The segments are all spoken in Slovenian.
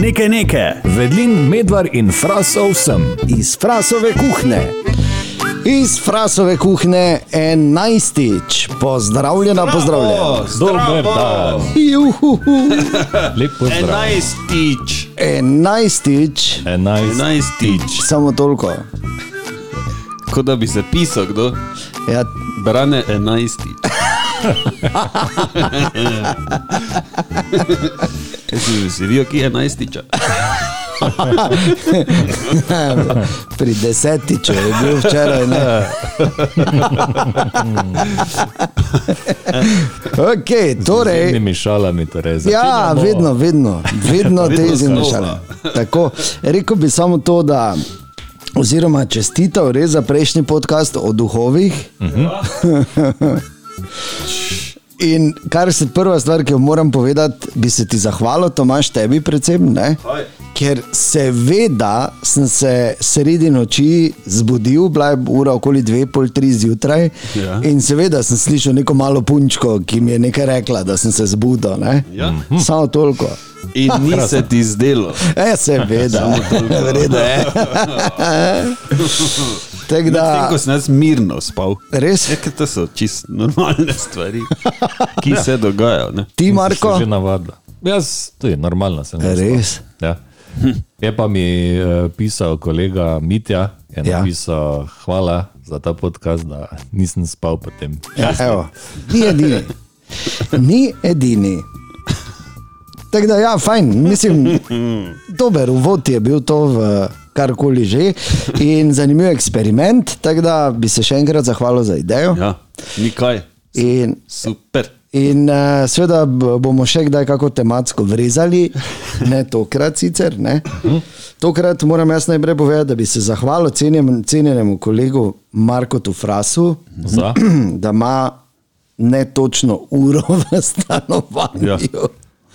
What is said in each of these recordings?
Nekaj nekaj. Vedlin, medvar in frasov sem. Iz frasove kuhne. Iz frasove kuhne enajstič. Pozdravljena, pozdravljena. Dober dan. Juhu. Lep pozdrav. Enajstič. Enajstič. Enajst. Enajstič. Samo toliko. Kot da bi se pisal, kdo? Ja, Brane enajstič. Kaj si si videl, ki je enajstiča? pri desetiču je bil včeraj. Ne? okay, Z torej, temi šalami, torej. Ja, vedno, vedno, vedno te izjemne znova. šale. Tako, rekel bi samo to, da, oziroma čestitev res za prejšnji podcast o duhovih. In kar se prva stvar, ki jo moram povedati, bi se ti zahvalil, Tomaš, tebi predvsem, ne? Ker seveda sem se sredi noči zbudil, bila je ura okoli dve, pol tri zjutraj Ja. in seveda sem slišal neko malo punčko, ki mi je nekaj rekla, da sem se zbudil. Ne? Ja. Samo toliko. In ni se ti zdelo. E, seveda, vredno Medtem da, ko sem jaz mirno spal. res, Ja, to so čist normalne stvari, ki se dogajajo. Ne? ti, Marko, že navadila. Jaz, to je normalno. Res. Ja. Je pa mi uh, pisal kolega Mitja, je Ja. napisal, hvala za ta podcast, da nisem spal potem. Ja, evo, ni edini. Ni edini. Tako da, ja, fajn, mislim, dober uvod je bil to v karkoli že in zanimiv eksperiment, tako da bi se še enkrat zahvalil za idejo. Ja, nikaj. In, Super. in uh, seveda bomo še kdaj kako tematsko vrezali, ne tokrat sicer. Ne. Tokrat moram jaz najprej povedati, da bi se zahvalil cenjenemu, cenjenemu kolegu Markotu Frasu, Za? da ima netočno uro v stanovanju. Ja.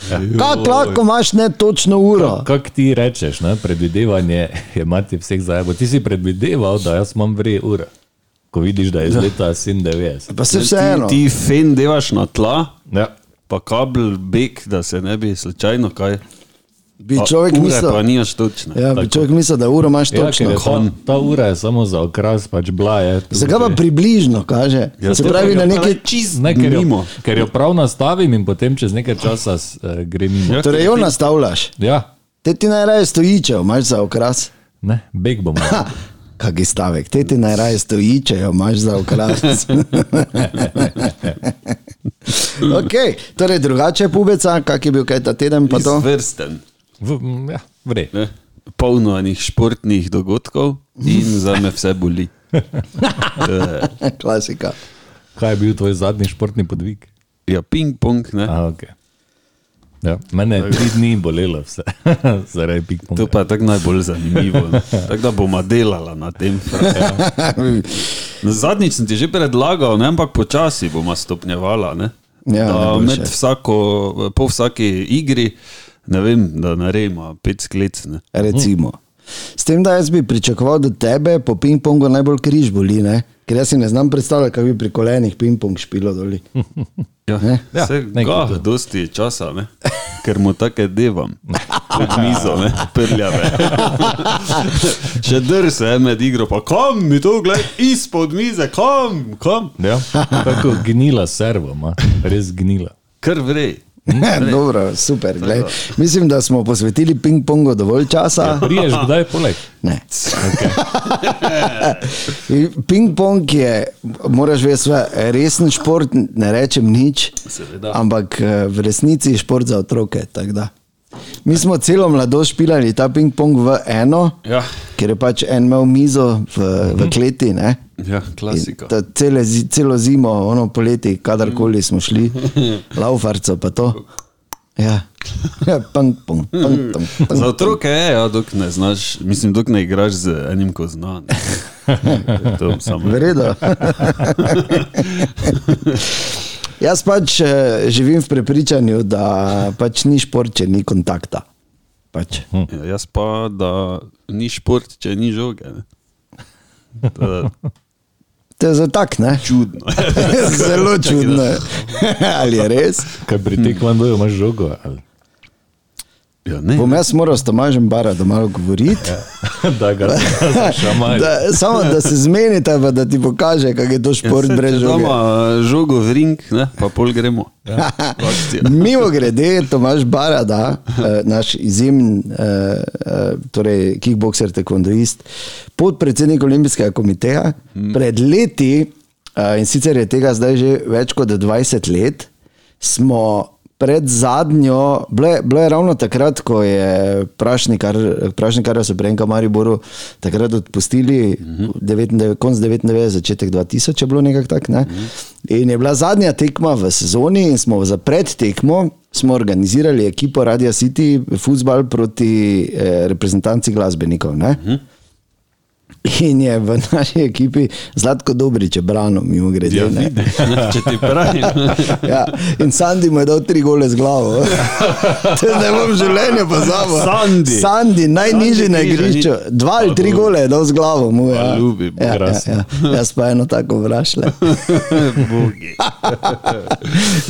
Ja. Kako lahko imaš netočno uro? Kako ti rečeš, ne? predvidevanje je mati vseh zajabo. Ti si predvideval, da jaz imam vre ure, ko vidiš, da je iz leta 97. Pa se Ti, vseeno. ti fen devaš na tla, Ja. pa kabel beg, da se ne bi slučajno kaj. Bi človek mislil, Pa nimaš točne. ja, bi človek mislil, da uro imaš Ja, točno. je ta, ta ura je samo za okras, pač bila je. Zakaj pa približno kaže? Ja, Se pravi, na je pa čist Ne, ker, jo, mimo. ker jo prav nastavim in potem čez nekaj časa uh, gre mimo. Ja. Torej, jo nastavljaš. Ja, Te ti najraje stojiče, imaš za okras. ne, beg bom. Ha, Kaki stavek, te ti najraje stojiče, imaš za okras. okay, torej, drugače pubeca, kak je bil kaj ta teden, pa to? Izvrsten. V, ja, vre. Ne? Polno enih športnih dogodkov in za me vse boli. Klasika. Kaj je bil tvoj zadnji športni podvig? Ja, ping-pong, ne? A, okay. ja, mene je tri dni bolelo, vse zaradi To ping-ponga. pa je tako najbolj zanimivo. Tako da bomo delala na tem. Na Zadnjič sem ti že predlagal, ne, ampak počasi bomo stopnjevala. Ne? Ja, da med vsako, po vsaki igri, ne vem, da naredimo pet sklec. Ne? Recimo. S tem, da jaz bi pričakoval, da tebe po ping-pongu najbolj križ boli, ne? ker jaz si ne znam predstavljati, kako bi pri kolenih ping-pong špilo doli. Ja, Ne? Ja, Vse, nekaj ga, dosti časa, ne? ker mu tako devam, pod mizo, ne? prljave. Še drse je med igro, pa kam mi to gledaj, izpod mize, kam, kam, Ja, tako gnila servo, ima, res gnila. kar vrej. Dobro, super. Glej. Mislim, da smo posvetili ping-pongu dovolj časa. Priješ kdaj poleg? Ne. In Ping-pong je, moraš vedeti, sve, resen šport, ne rečem nič, Seveda. ampak eh, v resnici je šport za otroke. Mi smo celo mladost špilali ta ping-pong v eno, Ja, ker je pač en imel mizo v, v kleti. Ne? ja klasika. ta Cele, celo zimo, ono poleti, kadarkoli smo šli, laufarco pa to. Ja, ja ping, pong, ping, pong, ping. Za otroke je, ja, dok ne znaš, mislim, dok ne igraš z enim, ko zna. ne. Jaz pač eh, živim v prepričanju, da pač ni šport, če ni kontakta. Pač. Ja, jaz pa, da ni šport, če ni žoge. Ne. To je za tak, ne? čudno. Zelo čudno. Ali je res? Kaj pri tekvanju imaš žogo? Ali? Ja, ne. Bom jaz moral s Tomažem Bara malo govoriti. da ga šamaj. Da, samo da se zmenite, pa da ti pokaže, kako je to šport brez žoge. Doma žogo v ring, ne, pa pol gremo. Ja. Akcija. Mimo grede, Tomaš Barada, eh, naš izjemen eh, eh, torej kickboxer, tekvondoist, podpredsednik Olimpijskega komiteja, pred leti, eh, in sicer je tega zdaj že več kot 20 let, smo pred zadnjo, bilo je, ravno takrat, ko je Prašnikar, Prašnikar so v Mariboru takrat odpustili, uh -huh. konc 99, začetek 2000 je bilo nekako tako. Ne? Uh -huh. In je bila zadnja tekma v sezoni in smo za predtekmo smo organizirali ekipo Radio City, futbal proti eh, reprezentanci glasbenikov. Uh -huh. In je v naši ekipi Zlatko Dobrič, brano, mimo grede. Ja, ne. če ti pravim. Ja, in Sandy mu je dal tri gole z glavo. To ne bom v življenju pozabil. Sandy. Sandy, najnižji na igrišču. Dva ali tri gole je dal z glavo. Mu, ja. Pa ljubim, ja, ja, ja. Jaz pa eno tako vrašle. Bogi.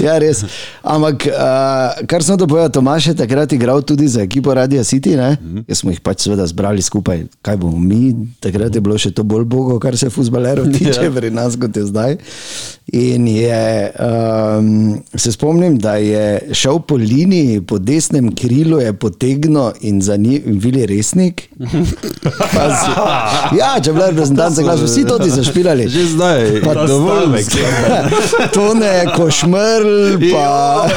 Ja, res. Ampak, uh, kar sem to povedal, Tomaš je takrat igral tudi za ekipo Radio City. Mm Mhm. -hmm. Jaz smo jih pač seveda zbrali skupaj. Kaj bomo mi, takrat je bilo še to bolj bogo, kar se futbalerov tiče, ja. pri nas kot je zdaj. In je, um, se spomnim, da je šel po liniji, po desnem krilu je potegnil in za njim bili resnik. Pa z, ja, če je bila reprezentanca glas, vsi to ti zašpilali. Že zdaj, Pa dovolj. Tone, košmrl, pa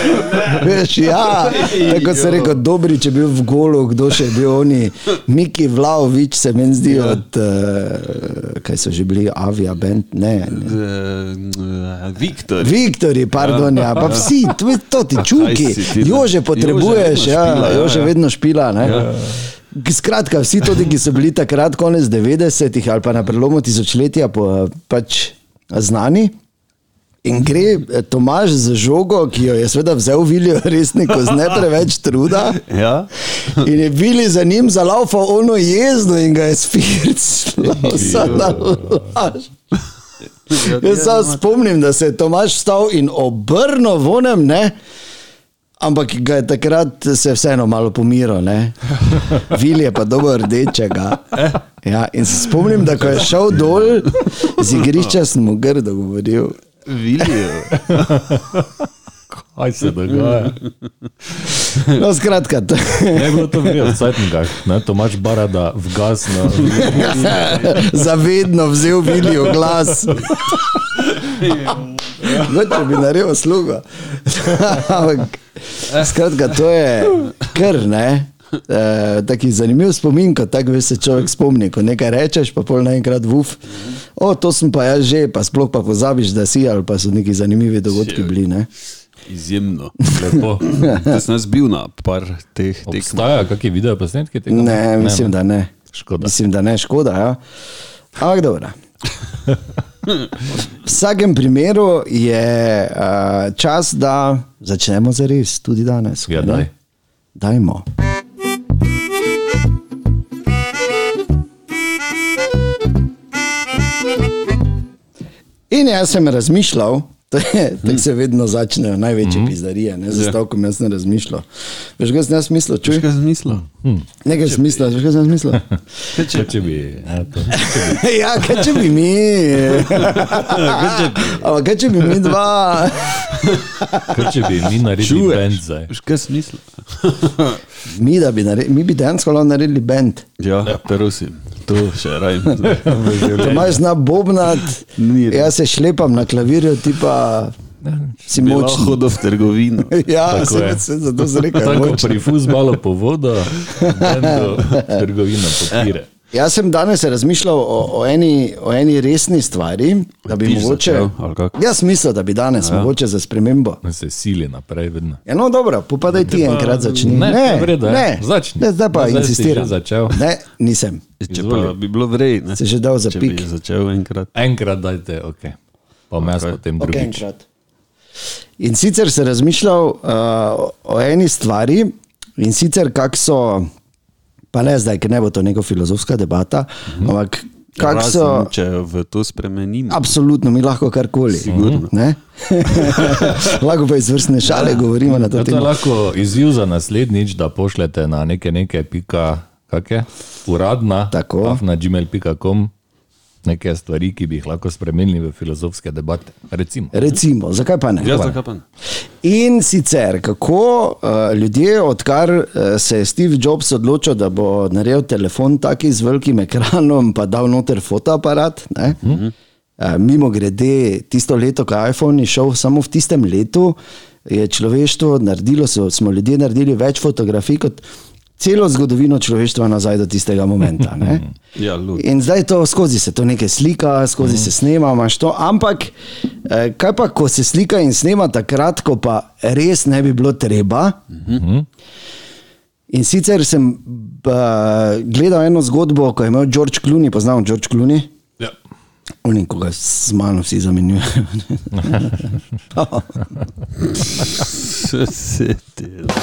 veš, ja, tako se rekel, dobri, če bi bil v golu, kdo še je bil oni, Miki Vlaovič, se meni zdi Ja. od, uh, kaj so že bili, Avia Band, ne. ne. Eh, Viktor. Viktori, pardon, ja, pa vsi, to, to ti čuki, ne? Jože potrebuješ, Jože vedno ja, špila, ja, Jože ja. vedno špila. Ne? Skratka, vsi tudi, ki so bili takrat konec 90-ih ali pa na prelomu tisočletja po, pač znani. In gre eh, Tomaž z žogo, ki jo je seveda vzel Vilijo resniku z ne preveč truda. Ja. In je bili za njim zalaufal ono jezdo in ga je spirclo, na laž. Jaz se spomnim, da se je Tomaš stal in obrnil vonem, ne? ampak ga je takrat se vseeno malo pomiril. ne. Vil je pa dobro rdečega. Ja, in se spomnim, da ko je šel dol z igrišča, sem mu grdo govoril. Vilijo. Kaj se dogaja? No, skratka, to, Ne je bilo to v Cajtnikah, ne, Tomaš Barada vgasno. zavedno vzel Vilijo glas. No, če bi naredil slugo. Ampak, skratka, to je kar ne. E, taki zanimiv spomin, ko tako veš, se človek spomni, ko nekaj rečeš, pa pol naenkrat vuf. O, to sem pa jaz že, pa sploh pa pozabiš, da si, ali pa so neki zanimivi dogodki bili. Ne? Izjemno. Lepo. Jaz sem bil na par teh tekmah. Obstaja kakšni video posnetki tega? Ne, mislim, da ne. Škoda. Mislim, da ne, škoda. Ja. Ampak dobro. V vsakem primeru je uh, čas, da začnemo za res, tudi danes. Ja, daj. Dajmo. In jaz sem razmišljal, tako se vedno začnejo največje pizdarije, ne za stavkom jaz sem razmišljal. Veš, kaj sem jaz mislil, čuj? Kaj sem mislil? Nekaj sem mislil, veš, kaj sem mislil? Če, če ne, če bi ja, kaj če bi mi? Ampak kaj če bi mi dva? kaj če bi mi naredili band zdaj? Veš, kaj sem mislil? Mi, da bi, naredili, mi bi dejansko lahko naredili bend. Ja, prosim, to še rajem. Tomaž zna bobnat, Ni res. jaz se šlepam na klavirju, ti pa si močen. hodil v trgovino. Ja, se, je. se zato se reče. Tako pri fuzbalu po vodo, bendu trgovino podpire. Jaz sem danes razmišljal o, o, eni, o eni resni stvari, da bi mogoče. začel? Jaz mislim, da bi danes ja. mogoče za spremembo. Ne se sili naprej vedno. Ja, no, dobro, popadaj ti pa- enkrat začni. Ne, ne, v redu je. ne. Začni. Ne, zdaj pa No, zdaj si insistiram. že začel. Ne, nisem. Če Izvoli. pa bi bilo vrej, ne? Se že dal za pik. začel enkrat. Enkrat dajte, ok. Pa mes Ok. potem drugič. enkrat. In sicer sem razmišljal uh, o eni stvari, in sicer kako so, pa ne zdaj, ker ne bo to neka filozofska debata, uh -huh. ampak kak Razen, so. Če jo v to spremenimo. Absolutno, mi lahko karkoli. Sigurno. Ne? lahko pa izvrstne šale govorimo na to Ja, to je temo. lahko izziv za naslednjič, da pošljete na neke neke pika, kak je, uradna, Tako. na gmail.com neke stvari, ki bi jih lahko spremenili v filozofske debate. Recimo. Recimo, zakaj pa ne? Ja, zakaj pa ne? In sicer, kako uh, ljudje, odkar uh, se je Steve Jobs odločil, da bo naredil telefon taki z velikim ekranom, pa dal noter fotoaparat. Ne? Uh, mimo grede, tisto leto, ko je iPhone išel, samo v tistem letu je človeštvo naredilo, so, smo ljudje naredili več fotografij kot celo zgodovino človeštva nazaj do tistega momenta. Ne? Ja, lud. In zdaj to skozi se to nekaj slika, skozi se snema, imaš to. Ampak, eh, kaj pa, ko se slika in snema takrat, ko pa res ne bi bilo treba. In sicer sem uh, gledal eno zgodbo, ko je imel George Clooney, poznam George Clooney. Oni, ko ga z mano vsi zamenjujejo. Se dela.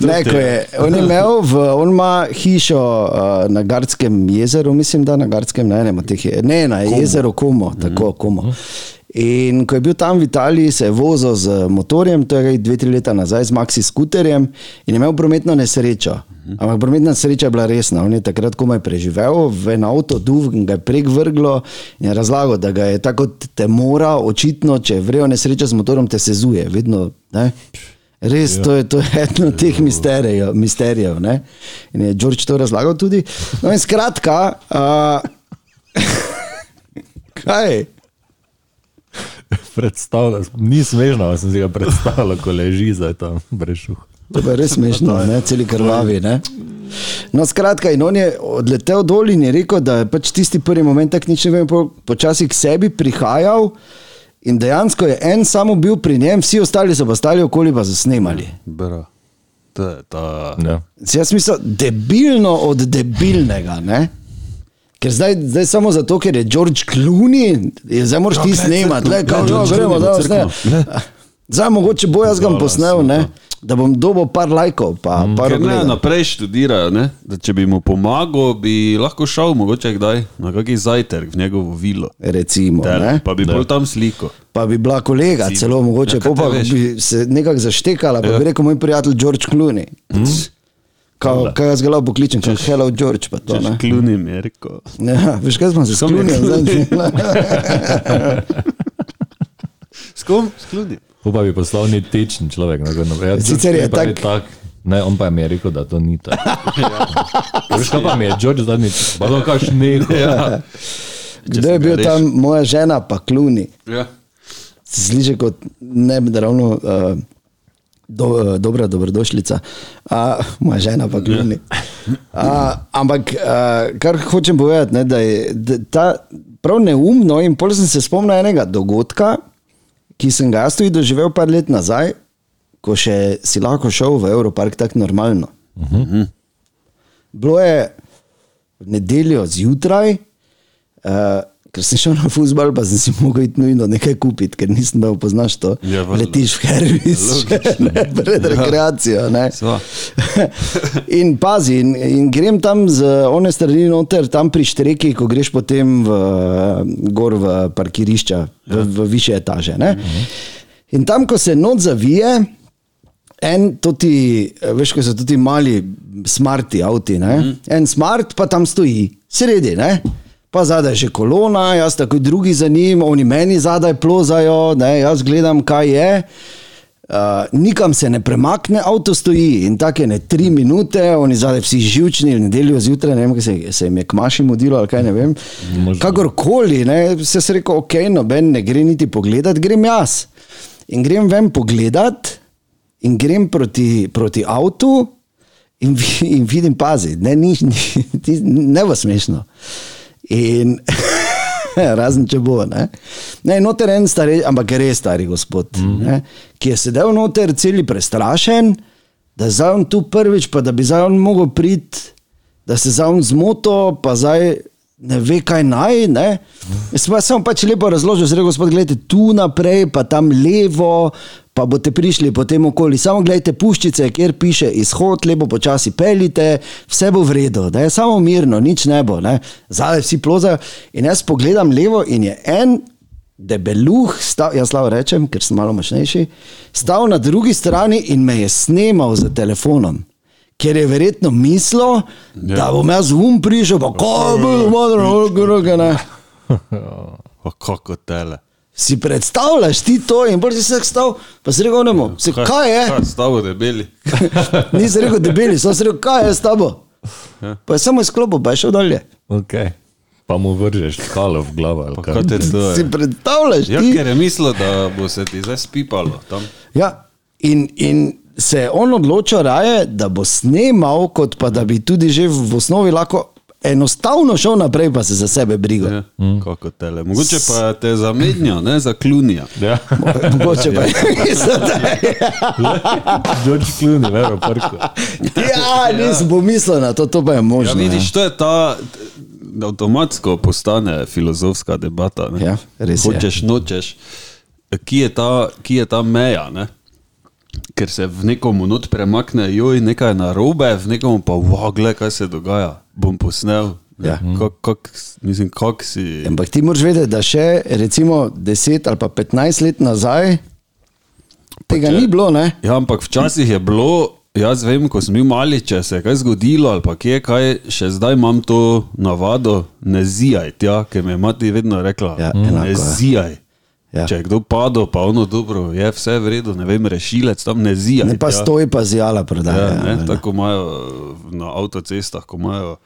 Ne, ko je, on je imel, v, on ima hišo uh, na Gardskem jezeru, mislim, da na Gardskem, ne, ne, teh je, ne na Komo. jezeru Komo, tako Komo. In ko je bil tam v Italiji, se je vozil z motorjem, to je dve, tri leta nazaj, z Maxi skuterjem in imel prometno nesrečo. Ampak prometna nesreča je bila resna. On je takrat komaj preživel, v en avto duv in ga je prek vrglo in je razlagal, da ga je tako te mora, očitno, če vrejo nesreča z motorom, te sezuje. Vedno, ne? Res, to je, to je eno od teh misterijev. misterijev in je George to razlagal tudi. No, in skratka, uh, kaj? Predstavljal, ni smešno, ampak sem si ga predstavljal, ko leži zdaj tam brešuh. To je res smešno, ne? celi krvavi. Ne? No, skratka, in on je odletel dol in je rekel, da je pač tisti prvi moment, tako nič ne vem, po- počasi k sebi prihajal. In dejansko je en samo bil pri njem, vsi ostali so pa stali okoli pa zasnemali. Bra. To je ta. Ja. Jaz mislim, debilno od debilnega. Ne? Ker zdaj, zdaj samo zato, ker je George Clooney, je zdaj moraš ti snemati, le kako George gremo, da vse. Zdaj mogoče bo jaz ga posnel, ne? da bom dobil par lajkov, pa par Ker ne, naprej študirajo, ne? da če bi mu pomagal, bi lahko šel mogoče kdaj na kakšen zajtrk v njegovo vilo. Recimo, Ter, ne? pa bi bolj tam sliko. Pa bi bila kolega, Recimo. celo mogoče, Ja, ja, pa bi se nekako zaštekala, pa ja. bi rekel moj prijatelj George Clooney. Kao, kaj jaz ga lahko pokličem, če je hello George, pa to Češ ne. klunim, je rekel. Ja, veš kaj smo se je sklonili? S kom? S klunim. Upam, bi poslal ni tečen človek. Ne, no, ja, Sicer je tak- tak. Ne, on pa mi je rekel, da to ni tako. Veš, kaj pa mi je George zadnjič, pa to kaš neko. Ja. Kdo je bil reš- tam, moja žena, pa Clooney. Ja. Sliši kot ne bi ravno uh, do, dobra dobrodošlica, uh, moja žena pa Clooney. Uh, ampak uh, kar hočem povedati, ne, da je da, ta prav neumno in pol sem se spomnil enega dogodka, ki sem ga jaz tudi doživel par let nazaj, ko še si lahko šel v Evropark tako normalno. Uh -huh. Bilo je v nedeljo zjutraj, uh, ker sem šel na fusbal, pa sem si mogel iti nujno nekaj kupiti, ker nisem bil poznaš to. Ja, valjda. Letiš v Hervis, ne, pred rekreacijo. Ne. In pazi, in, in grem tam z one strani noter, tam pri štreki, ko greš potem v, gor v parkirišča, v, v više etaže. Ne? In tam, ko se noč zavije, en toti, veš, ko so tudi mali smarti avti, ne? en smart pa tam stoji, sredi, ne? Pa zadaj že kolona, jaz tako drugi za njim, oni meni zadaj plozajo, ne? jaz gledam, kaj je. Uh, nikam se ne premakne, avto stoji in tako je ne tri minute, oni zadaj vsi živčni, v nedeljo zjutraj, ne vem, kaj se, se jim je k maši mudilo ali kaj ne vem. Možno. Kakorkoli, ne, se je rekel, ok, noben ne gre niti pogledat, grem jaz. In grem ven pogledat, in grem proti, proti avtu, in, in vidim, pazi, ne, ni, ni, ti- ne bo smešno. In razen če bo. Ne, ne noter en stari, ampak res stari gospod, mm -hmm. ne, ki je sedel noter, celi prestrašen, da zdaj on tu prvič, pa da bi zdaj on mogel priti, da se zdaj on zmoto, pa zdaj ne ve, kaj naj. Ne. Jaz pa sem pač lepo razložil, je gospod, gledajte tu naprej, pa tam levo, pa boste prišli potem okoli. Samo gledajte puščice, kjer piše izhod, lepo počasi pelite, vse bo v redu, da je samo mirno, nič ne bo. Ne. Zadaj vsi plozajo in jaz pogledam levo in je en debeluh, stav, jaz lahko rečem, ker sem malo močnejši, stal na drugi strani in me je snemal z telefonom. Ker je verjetno mislil, ja. da bom jaz um prišel, pa ko bo modro, roke ne. Pa kako tele. Si predstavljaš ti to in bolj si se stal, pa si rekel, ne morem, se kaj je? Kaj, stavo debeli. Nisem rekel, debeli, sem rekel, kaj je s tabo. Ja. Pa je samo izklopil, pa je šel dalje. Okay. Pa mu vržeš skalo v glavo. kaj? kaj te to Si je? predstavljaš Ja, ti? ker je mislil, da bo se ti zdaj spipalo tam. Ja, in, in se je on odločil raje, da bo snemal, kot pa da bi tudi že v osnovi lahko enostavno šel naprej, pa se za sebe brigal. Ja, kako tele. Mogoče pa te zamenja, ne za klunija. Ja. Mogoče pa je je. George Clooney, v aeroparku. Ja, nisem pomislil na to, to pa je Ja, možno. vidiš, to je ta, da avtomatsko postane filozofska debata. Ne? Ja, res je. Hočeš, nočeš, ki je ta, ki je ta meja. Ne? Ker se v nekomu not premakne, joj, nekaj je narobe, v nekomu pa, wow, gled, kaj se dogaja, bom posnel. ne. Ja. Kak, kak, mislim, kak si. Ampak ti moraš vedeti, da še recimo 10 ali pa 15 let nazaj tega če- ni bilo, ne? Ja, ampak včasih je bilo, jaz vem, ko sem bil mali, če se je kaj zgodilo ali pa kje kaj, še zdaj imam to navado, ne zijaj tja, ker mi je mati vedno rekla, Ja, ne enako je. Ja. Če je kdo padel, pa ono dobro, je vse v redu, ne vem, rešilec tam ne zijaj. Ne pa tja. stoji pa zijala prodaja. Ja, ne, ja, tako imajo na avtocestah, ko imajo.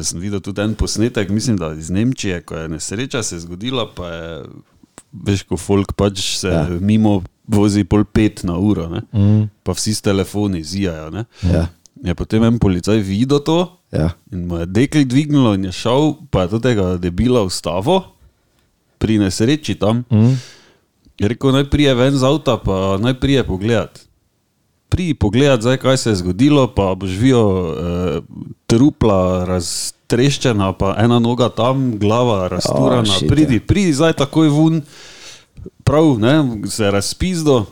Sem videl tudi en posnetek, mislim, da iz Nemčije, ko je nesreča se zgodila, pa je, veš, ko folk pač se ja. Ja. mimo vozi pol pet na uro, ne? mm. pa vsi s telefoni zijajo. Ne? Ja. Je potem en policaj videl to Ja. in mu je dekli dvignilo in je šel, pa je to tega debila ustavo pri nesreči tam. Mm. Je rekel, naj prije ven z avta, pa naj prije pogledat. Priji pogledat, zdaj, kaj se je zgodilo, pa boš videl eh, trupla raztreščena, pa ena noga tam, glava razturana. shit, Oh, pridi, pridi zdaj takoj ven, prav, ne, se razpizdo.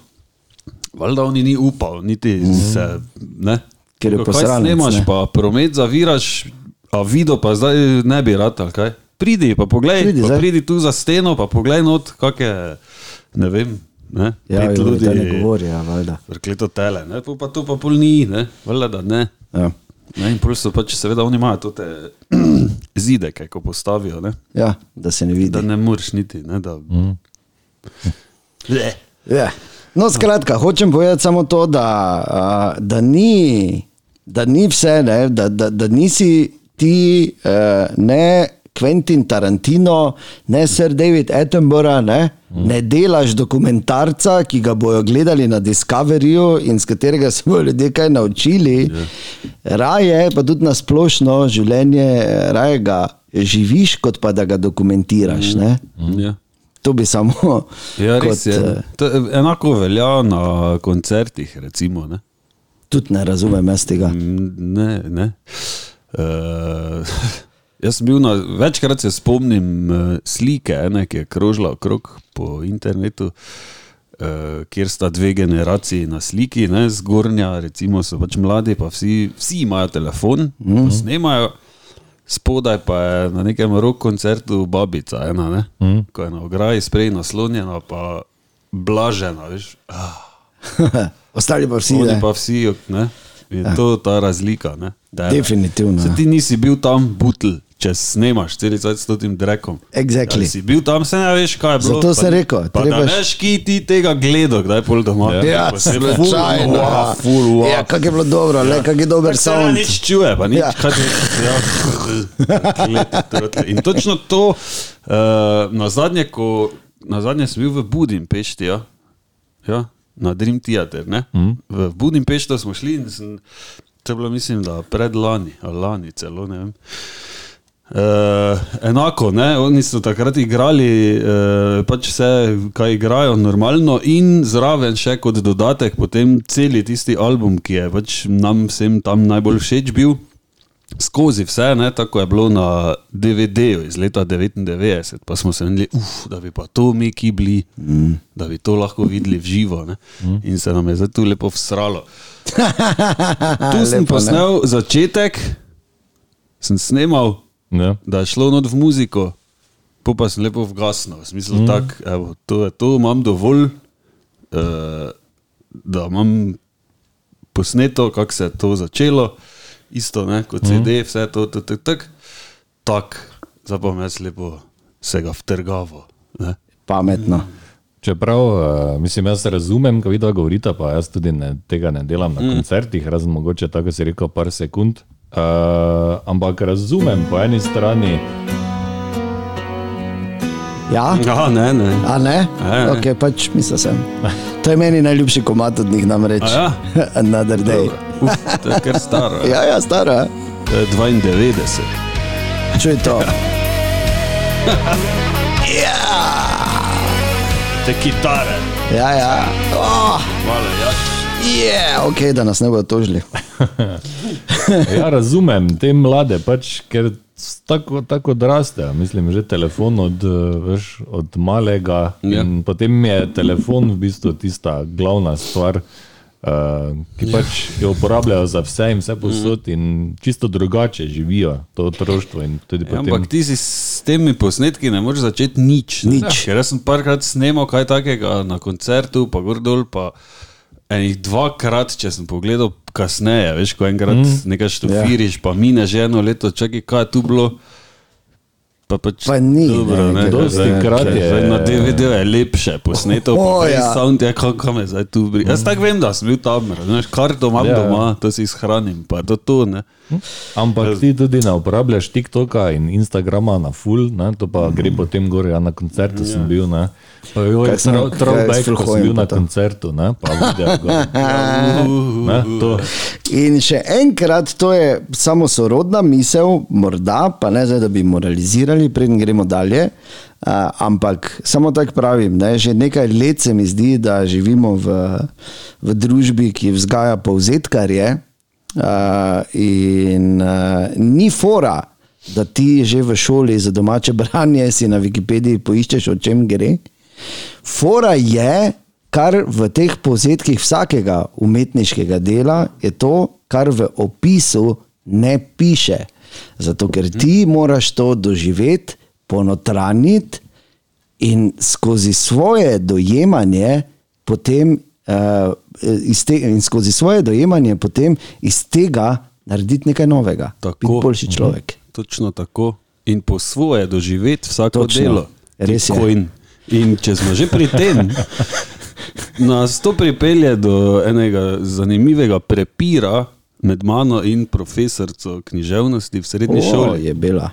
Valjda oni ni upal, niti mm. se. Ne. Ker je Rekel, Kaj snemaš, ne. pa promet zaviraš, a video pa zdaj ne bi rad, ali kaj. Pridi, pa poglej, Pridi pa zdaj. pridi tu za steno, pa poglej not, kak je, ne vem, ne, Ja, pet ljudi ljudi, ne govori, ja, valjda. Rekleto tele, ne, pol pa to pa pol ni, ne, valjda, da ne. Ja. Ne, in pol so pač, seveda, oni imajo te zideke, ko postavijo, ne, ja, da se ne vidi. da ne moreš niti, ne, da... Mm. Ja. No, skratka, hočem povedati samo to, da, a, da, ni, da ni vse, ne, da, da, da nisi ti eh, ne Quentin Tarantino, ne Sir David Attenborough, ne, mm. ne delaš dokumentarca, ki ga bojo gledali na Discoveryju in z katerega se bodo ljudje kaj naučili. Yeah. Raje, pa tudi na splošno življenje, raje ga živiš, kot pa da ga dokumentiraš. Mm. Mm. Ja. To bi samo. Ja, res je. eh, To enako velja na koncertih, recimo, ne. Tudi ne razumem jaz tega. Mm, Ne, ne. Uh, jaz sem bil na večkrat se spomnim uh, slike, ene, ki je krožila okrog po internetu, uh, kjer sta dve generaciji na sliki, ne, zgornja, recimo so pač mladi, pa vsi, vsi imajo telefon, mm. pa snemajo. Spodaj pa je na nekem rock koncertu babica, ena, ne, mm. ko je na ograji sprej naslonjena, pa blažena, veš. Ah. Ostali pa vsi. Oni pa vsi, ne? Je to ta razlika. Ne? Da je- Definitivno. Se ti nisi bil tam butl, če snemaš, cel cel s tem drekom. Exactly. Ja, si bil tam, se ne veš, kaj je bilo. Zato sem rekel, Pa trebaš- da veš, ki ti tega gledal, kdaj pol doma. Ja, Pa se ful, slučajno. wow, ful, wow. Ja, kak je bilo dobro, le kak je dober Se ne sound. nič čuje, pa nič. Ja. Ja. Ja. In točno to, uh, na zadnje, ko na zadnje sem bil v Budimpešti, ja, ja, na Dream Theater, ne? Mm. V Budimpešto smo šli in sem, to je bilo, mislim, da predlani, ali lani celo, ne vem. Uh, enako, ne? oni so takrat igrali, uh, pač vse, kaj igrajo, normalno, in zraven še kot dodatek, potem celi tisti album, ki je pač nam vsem tam najbolj všeč bil. skozi vse, ne, tako je bilo na DVD-ju iz leta 99, pa smo se menili, uf, da bi pa to mi ki bili, mm. da bi to lahko videli v živo. Mm. In se nam je zdaj tu lepo vsralo. Tu sem Lepo, ne? posnel začetek, sem snemal, Ja. da je šlo not v muziko, po pa sem lepo vgasnil. Smisel mm. tak, evo, to je to, imam dovolj, uh, da imam posneto, kako se je to začelo, isto ne, kot CD, vse to, to, to, tak, tak, zdaj pa bom jaz lepo se ga vtrgavo. Ne. Pametno. Čeprav, uh, mislim, jaz razumem, ko vidva govorita, pa jaz tudi ne, tega ne delam na mm. koncertih, razen mogoče tako si rekel, par sekund. Uh, ampak razumem po eni strani, Ja? Ja, ne, ne. A ne? Ne, ne. Ok, pač mislil sem. To je meni najljubši komat od njih namreč. A ja? Another day. Uf, to je kar staro. Ja, ja, stara. To je 92. Čuj to. Te kitare. Ja, ja. Oh, Hvala, ja. yeah. Ok, da nas ne bodo tožili. ja, razumem te mlade, pač, ker tako, tako odrastejo. Mislim, že telefon od, veš, od malega. Ja. In potem je telefon v bistvu tista glavna stvar. Uh, ki pač jo uporabljajo za vse in vse posod, in čisto drugače živijo to otroštvo. in tudi Ja, potem- ampak ti si s temi posnetki ne moreš začeti nič. Nič. Ker jaz sem parkrat snemal kaj takega na koncertu, pa gor dol, pa enih dvakrat, če sem pogledal kasneje, veš, ko enkrat mm. nekaj štofiriš, pa mine že eno leto, čakaj, kaj je tu bilo. Pa, pač, Pa ni, Dobro, ne, ne, dosti zdaj- krat je- zdaj Na DVD je lepše posneto, O, pa ja. ja. sound je kako me zdaj tu bri. Jaz tako vem, da sem bil tam, razumeš, karto imam Ja, ja, ja. doma, to si shranim, pa to to, ne. Ampak ti tudi ne uporabljaš TikToka in Instagrama na full, ne? to pa gre potem gor, ja, na koncertu sem bil. Ne? Pa je Kaj sem- throwback, s ko sem bil na to? koncertu, ne? pa video gor. Ne, to. In še enkrat, to je samo sorodna misel, morda, pa ne zdaj, da bi moralizirali, preden gremo dalje. Uh, ampak samo tako pravim, ne, že nekaj let se mi zdi, da živimo v, v družbi, ki vzgaja povzetkarje. Uh, in uh, ni fora, da ti že v šoli za domače branje si na Wikipediji poiščeš, o čem gre. Fora je, kar v teh povzetkih vsakega umetniškega dela, je to, kar v opisu ne piše. Zato, ker ti moraš to doživeti, ponotraniti in skozi svoje dojemanje, potem, uh, te, in skozi svoje dojemanje, potem iz tega narediti nekaj novega. Biti boljši človek. Točno tako. In po svoje doživeti vsako Točno. delo. Res je. Tako In, in če smo že pri tem, nas to pripelje do enega zanimivega prepira med mano in profesorico književnosti v srednji O, šoli. je bila.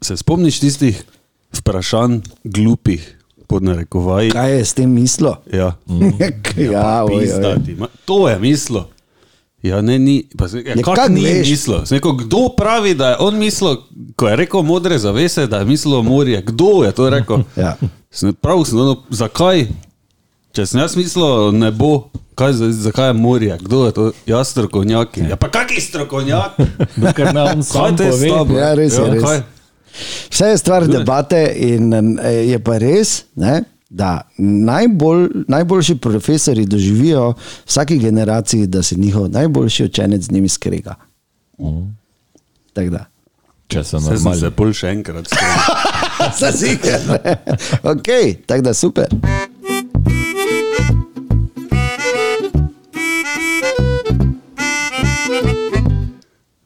Se spomniš tistih vprašanj glupih, pod narekovaji? Kaj je s tem mislil? Ja. ja, oj, oj. Pizdati, ma- To je mislo. Ja, ne, ni. Pa, ja, Ja, kak kak ni veš? mislil? Sem Rekel, kdo pravi, da je on mislil, ko je rekel modre zavese, da je mislil morje? Kdo je to rekel? Ja. Sem prav, sem, no, zakaj? Če sem jaz mislil, ne bo, kaj, za- zakaj je morje? Kdo je to? Jaz strokovnjaki. Ja, pa kaki strokovnjak? Ker ne Kaj sam pove. tabo? Ja, res je, res. kaj? Vse je stvar debate, in eh, je pa res, ne, da najbolj, najboljši profesori doživijo vsaki generaciji, da se njihov najboljši učenec z njimi skrega. Tako da. Če Se sem normalni. se bolj še enkrat strinjal. Zasiger. ok, tako da super.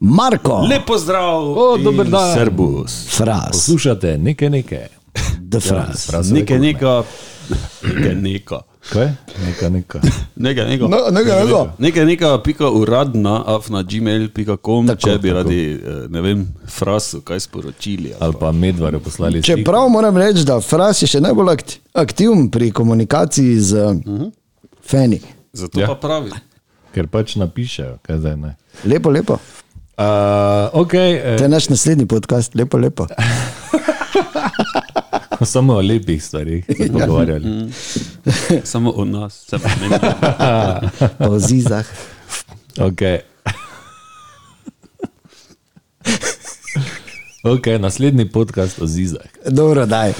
Marko, Lepo zdrav! O, dober in dan. Servus. fraz, Poslušate, nekaj, nekaj. the fraz. Fraz Nekaj, rekord, nekaj, nekaj, nekaj. Kaj? Nekaj, nekaj. Nekaj, nekaj. No, nekaj, nekaj. Nekaj, nekaj, pika uradna, afna gmail.com, če bi tako. radi, eh, ne vem, frasu, kaj sporočili. ali Ali pa medvare poslali. Čeprav moram reči, da Fras je še najbolj akti- aktiven pri komunikaciji z uh -huh. Feni. Zato Ja. ja. pa pravi. Ker pač napišejo, kaj zdaj ne. Lepo, lepo. Uh, ok, eh, To je naš naslednji podcast, lepo, lepo. samo o lepih stvarih se pogovarjali. Samo o nas, se meni. O zizah. Okay. Ok, naslednji podcast o zizah. Dobro, daj. Uh,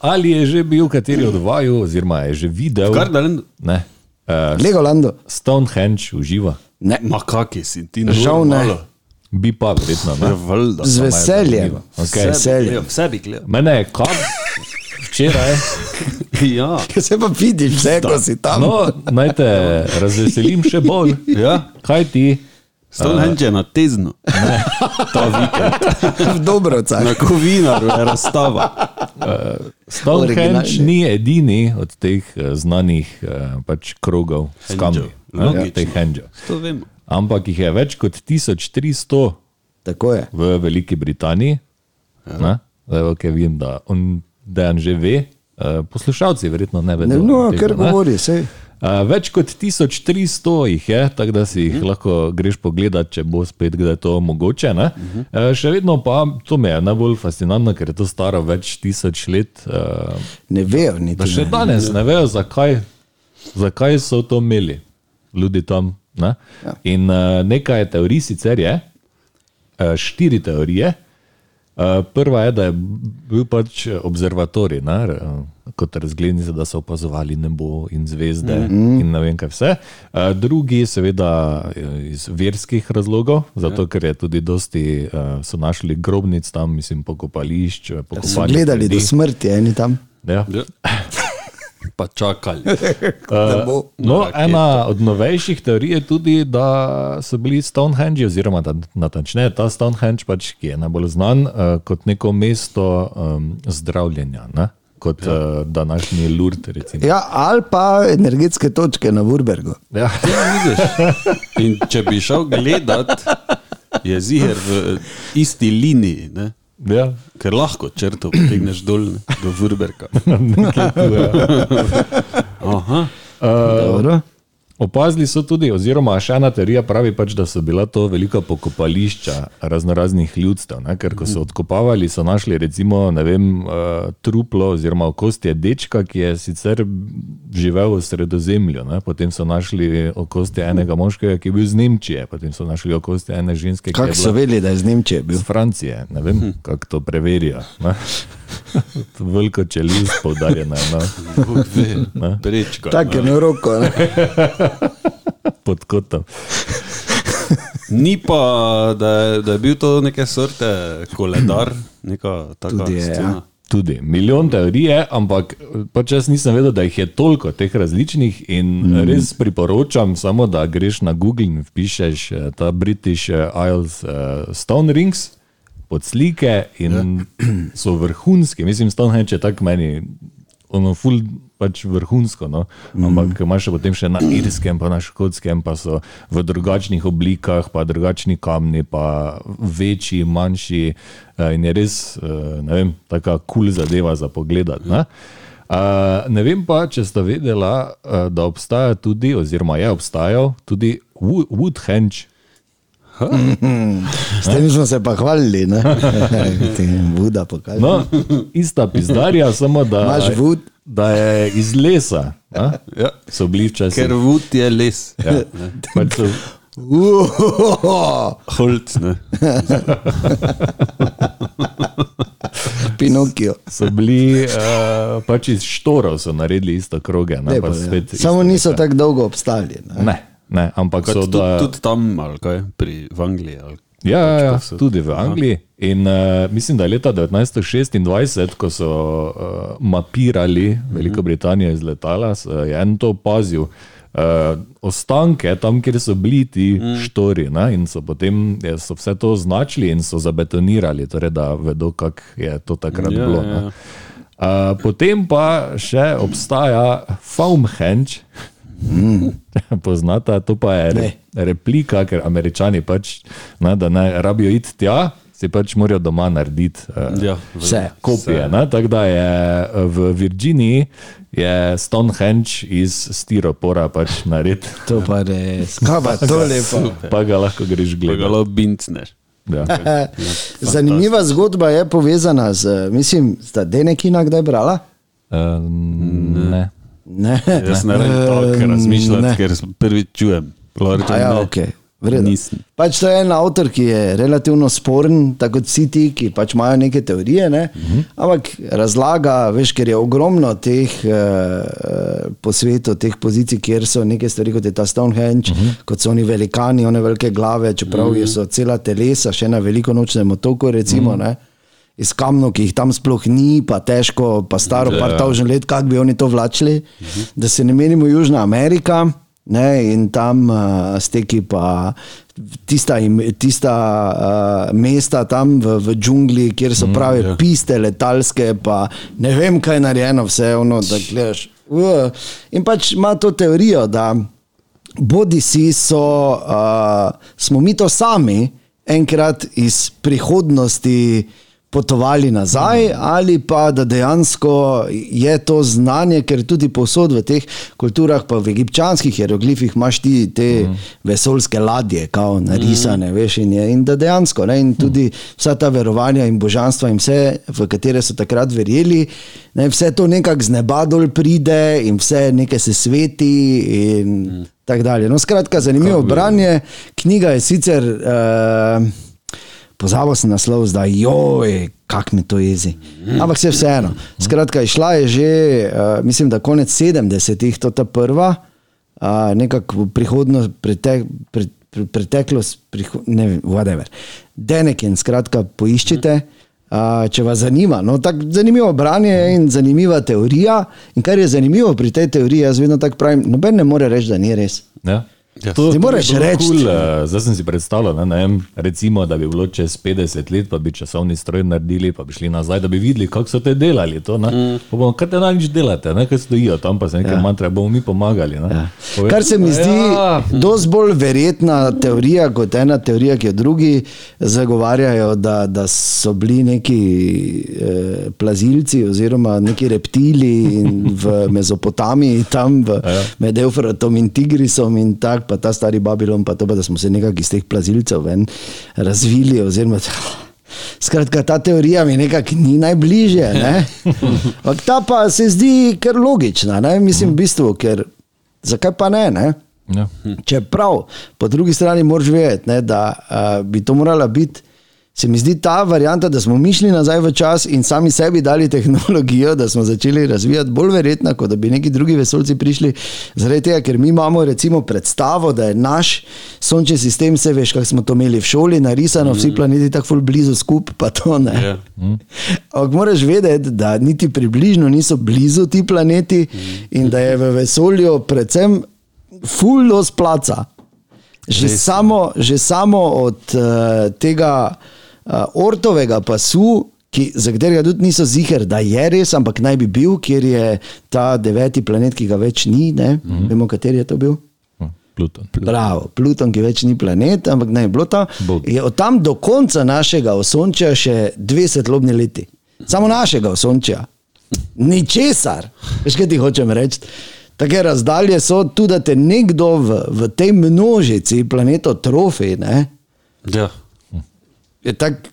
ali je že bil kateri od vaju, oziroma je že videl? Kar da ne. Ne. Uh, Legolando. Stonehenge uživa. Ne. Ma kaki si ti Žal ne. normalno? Bi pa verjetno. Ja, Ne? valjda. Z veseljem. Okay. veseljem. Ja, Vse bi gledal. Mene je kap včeraj. Ja. Se pa vidiš, vse, ko si tam. No, naj te razveselim še bolj. Ja. Kaj ti? Stonehenge je na teznu. Ta vikend. v Dobrovcah. Na Kovinaru je razstava. Stonehenge Originalni. ni edini od teh eh, znanih eh, pač krogov s kamni. Ne. Teh vemo. Ampak jih je več kot 1300 Tako je. v Veliki Britaniji. Ja. Zdaj, okay, vem, da on dejan že ve, uh, poslušalci verjetno ne vedo. Ne, no, tega, ker ne. govori, sej. Uh, več kot 1300 jih je, tako da si jih lahko greš pogledat, če bo spet kdaj to mogoče. Uh, še vedno pa to me je najbolj fascinantno, ker je to staro več tisoč let. Ne vejo niti. da še ne. danes ne vejo, zakaj, zakaj so to imeli ljudje tam. Ne? Ja. In uh, nekaj teorij sicer je, uh, štiri teorije. Uh, prva je, da je bil pač observatorij, ne, r- kot razglednice, da so opazovali nebo in zvezde mm -hmm. in ne vem kaj vse. Uh, drugi, seveda, iz verskih razlogov, zato ker je tudi dosti, uh, so našli grobnic tam, mislim, pokopališč. So pokopanih gledali ljudi. do smrti, eni tam. Ja. Ja. Pa čakali. Da bo. No, ena od novejših teorij je tudi, da so bili Stonehenge, oziroma da natančneje ta Stonehenge, pač, ki je najbolj znan uh, kot neko mesto um, zdravljenja, ne? kot ja. uh, današnji Lourdes. recimo. Ja, ali pa energetske točke na Wurbergu. Ja. Vidiš? In če bi šel gledat, je ziger v isti liniji, ne? Ja. ker lahko črto potegneš dol do Vurberka. Aha. Dobro. Opazili so tudi, oziroma še ena teorija pravi, pač, da so bila to velika pokopališča raznoraznih ljudstev. Ne? Ker ko so odkopavali, so našli recimo vem, uh, truplo oziroma okostje dečka, ki je sicer živel v sredozemlju. Ne? Potem so našli okostje enega moškega, ki je bil iz Nemčije, potem so našli okostje ene ženske, ki Kako so vedeli, da je z Nemčije bil? iz Francije. Ne vem, kako to preverijo. ne. Veliko čelist poudarjena je na Bog ve, Prečka. Tako je na roko. ne. pod kotom. Ni pa, da je, da je bil to neke sorte koledar, neka taka Tudi je, ja. scena. Tudi milijon teorij je, ampak pač jaz nisem vedel, da jih je toliko teh različnih in mm. res priporočam samo, da greš na Google in vpišeš eh, ta British eh, Isles uh, Stone Rings pod slike in ja. so vrhunski. Mislim, Stonehenge je tako meni, ono ful pač vrhunsko, no? ampak mm. imaš potem še na irskem, pa na škotskem, pa so v drugačnih oblikah, pa drugačni kamni, pa večji, manjši eh, in je res, eh, ne vem, taka kul cool zadeva za pogledati. Ne? Uh, ne vem pa, če ste vedela, uh, da obstaja tudi, oziroma je obstajal tudi Wo- Woodhenge. S tem smo se pa hvalili. ne. Ti Buda pokaže. No, ista pizdarja, samo da, Imaš wood? da je iz lesa. a? Ja. So bili včasih. Ker vud je les. Ja, pač so, Holt, ne. Pinokio. so bili uh, pač iz štorov, so naredili isto kroge. Ne, Lepo, pa ja. spet Samo isto niso tako dolgo obstali. ne. Ne, ne, ampak so Kot tudi, da. tudi tam, ali kaj, pri v Angliji. Ali. Ja, ja, ja, Pač, so- tudi v Angliji. In uh, mislim, da je leta 1926, ko so uh, mapirali Veliko Britanijo iz letala, so- je en to opazil. Uh, ostanke tam, kjer so bili ti mm. štori, ne? in so potem so vse to označili in so zabetonirali, torej, da vedo, kako je to takrat Ja, bilo. ja, ja. Uh, potem pa še obstaja Foamhenge, poznata, to pa je re, replika, ker američani pač, ne, da ne rabijo iti tja, si pač morajo doma narediti uh, Ja, Vse. kopije. ne. Tako da je eh, v Virginiji je Stonehenge iz stiropora pač nared, To pa res. Kaj pa to lepo. pa ga lahko greš Pa ga gledati. lahko bincneš. Ja. Zanimiva zgodba je povezana z, mislim, sta Denekina kdaj brala? Uh, ne. Ne. Jaz ne Eh, tako razmišljati, ne. ker prvič čujem. Lahko rečem, ja, ne. ok. Vredo. Nisem. Pač to je en avtor, ki je relativno sporen, tako kot vsi ti, ki pač imajo neke teorije. Ne? Uh -huh. Ampak razlaga, veš, ker je ogromno teh uh, po svetu, teh pozicij, kjer so neke stvari, kot je ta Stonehenge, uh -huh. kot so oni velikani, one velike glave, čeprav uh -huh. so cela telesa, še na veliko nočnem otoku, recimo. Uh -huh. Iz kamnov, ki jih tam sploh ni, pa težko, pa staro, Ja. par tavžen let, kako bi oni to vlačili. Uh -huh. Da se ne menimo Južna Amerika, ne, in tam uh, steki pa tista, tista uh, mesta tam v, v džungli, kjer so prave ja. mm, piste letalske, pa ne vem, kaj je narejeno, vse ono, da gledaš. Uh, in pač ima to teorijo, da bodi si so, uh, smo mi to sami enkrat iz prihodnosti potovali nazaj, ali pa da dejansko je to znanje, ker tudi posod v teh kulturah, pa v egipčanskih hieroglifih imaš ti te mm. vesoljske ladje, kao narisane, mm. veš, in, je, in da dejansko, ne, in tudi vsa ta verovanja in božanstva in vse, v katere so takrat verjeli, ne, vse to nekako z neba dol pride in vse nekaj se sveti in mm. tako dalje. No, skratka, zanimivo branje, knjiga je sicer. Uh, Pozabil sem naslov, zdaj, joj, kak me to jezi. Ampak se vseeno. Skratka, išla je že, uh, mislim, da konec 70-ih, to ta prva, uh, nekako prihodnost, pretek, pre, pre, preteklost, priho, ne vem, whatever. Deneken, skratka, poiščite. Uh, če vas zanima, no, tako zanimivo branje je in zanimiva teorija. In kar je zanimivo pri tej teoriji, jaz vedno tako pravim, noben ne more reči, da ni res. Ja. Ja. To, to moraš bi reči. Cool, uh, zdaj sem si predstavljal, ne, ne vem, recimo, da bi bilo čez 50 let, pa bi časovni stroj naredili, pa bi šli nazaj, da bi videli, kako so te delali. To, mm. bomo, kaj te največ delate, ne, kaj stojijo tam, pa se nekaj ja. mantra, bomo mi pomagali. Ne. Ja. Pove- Kar se mi zdi Ja. dosti bolj verjetna teorija kot ena teorija, ki jo drugi zagovarjajo, da, da so bili neki eh, plazilci oziroma neki reptili v Mezopotamiji, tam v, Ja. med Eufratom in Tigrisom in tako, pa ta stari Babilon, pa to, pa da smo se nekako iz teh plazilcev ven razvili. Oziroma, Skratka, ta teorija mi nekako ni najbližje. Ne? Ampak ta pa se zdi kar logična, ne? mislim, v bistvu, ker zakaj pa ne? ne? Ja. Čeprav, po drugi strani moraš vedeti, ne, da uh, bi to morala biti. Se mi zdi ta varianta, da smo mi šli nazaj v čas in sami sebi dali tehnologijo, da smo začeli razvijati, bolj verjetna, kot da bi neki drugi vesoljci prišli. Zaradi tega, ker mi imamo recimo predstavo, da je naš sončni sistem, se veš, kako smo to imeli v šoli, narisano, vsi planeti tako ful blizu skupaj, pa to ne. Ja. Ampak moraš vedeti, da niti približno niso blizu ti planeti in da je v vesolju predvsem fullo splaca. Že Res je. samo, že samo od uh, tega ortovega pasu, ki, za katerega tudi niso ziger, da je res, ampak naj bi bil, kjer je ta deveti planet, ki ga več ni, ne? mm -hmm. vemo, kateri je to bil. Pluton. Bravo, Pluton, ki več ni planet, ampak naj bi bilo tam. Je od tam do konca našega osončja še dve svetlobni leti. Samo našega osončja. Ničesar. Veš, kaj ti hočem reči? Take razdalje so tudi, da te nekdo v, v tej množici planetov trofi. Ne? Ja. Je tako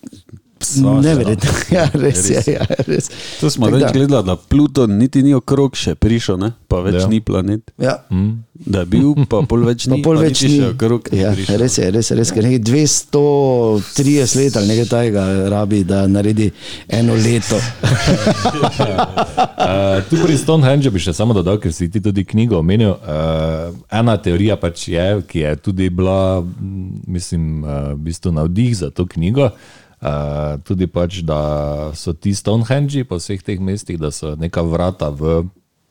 Svašta. neverjetno. Ja, res je. Res. Ja, res. To smo več da, gledali, da Pluton niti ni okrog še prišel, ne? pa več Ja. ja. ni planet. Ja. Da je bil, pa pol več Pa ni. pol pa več niti ni. še Okrog Ja, prišel. res je, res je, res je. Nekaj 230 let ali nekaj tajega rabi, da naredi eno leto. Uh, tu pri Stonehenge bi še samo dodal, ker si ti tudi knjigo omenil. Uh, ena teorija pač je, ki je tudi bila, m, mislim, uh, v bistvu navdih za to knjigo. Uh, tudi pač, da so ti Stonehenge po vseh teh mestih, da so neka vrata v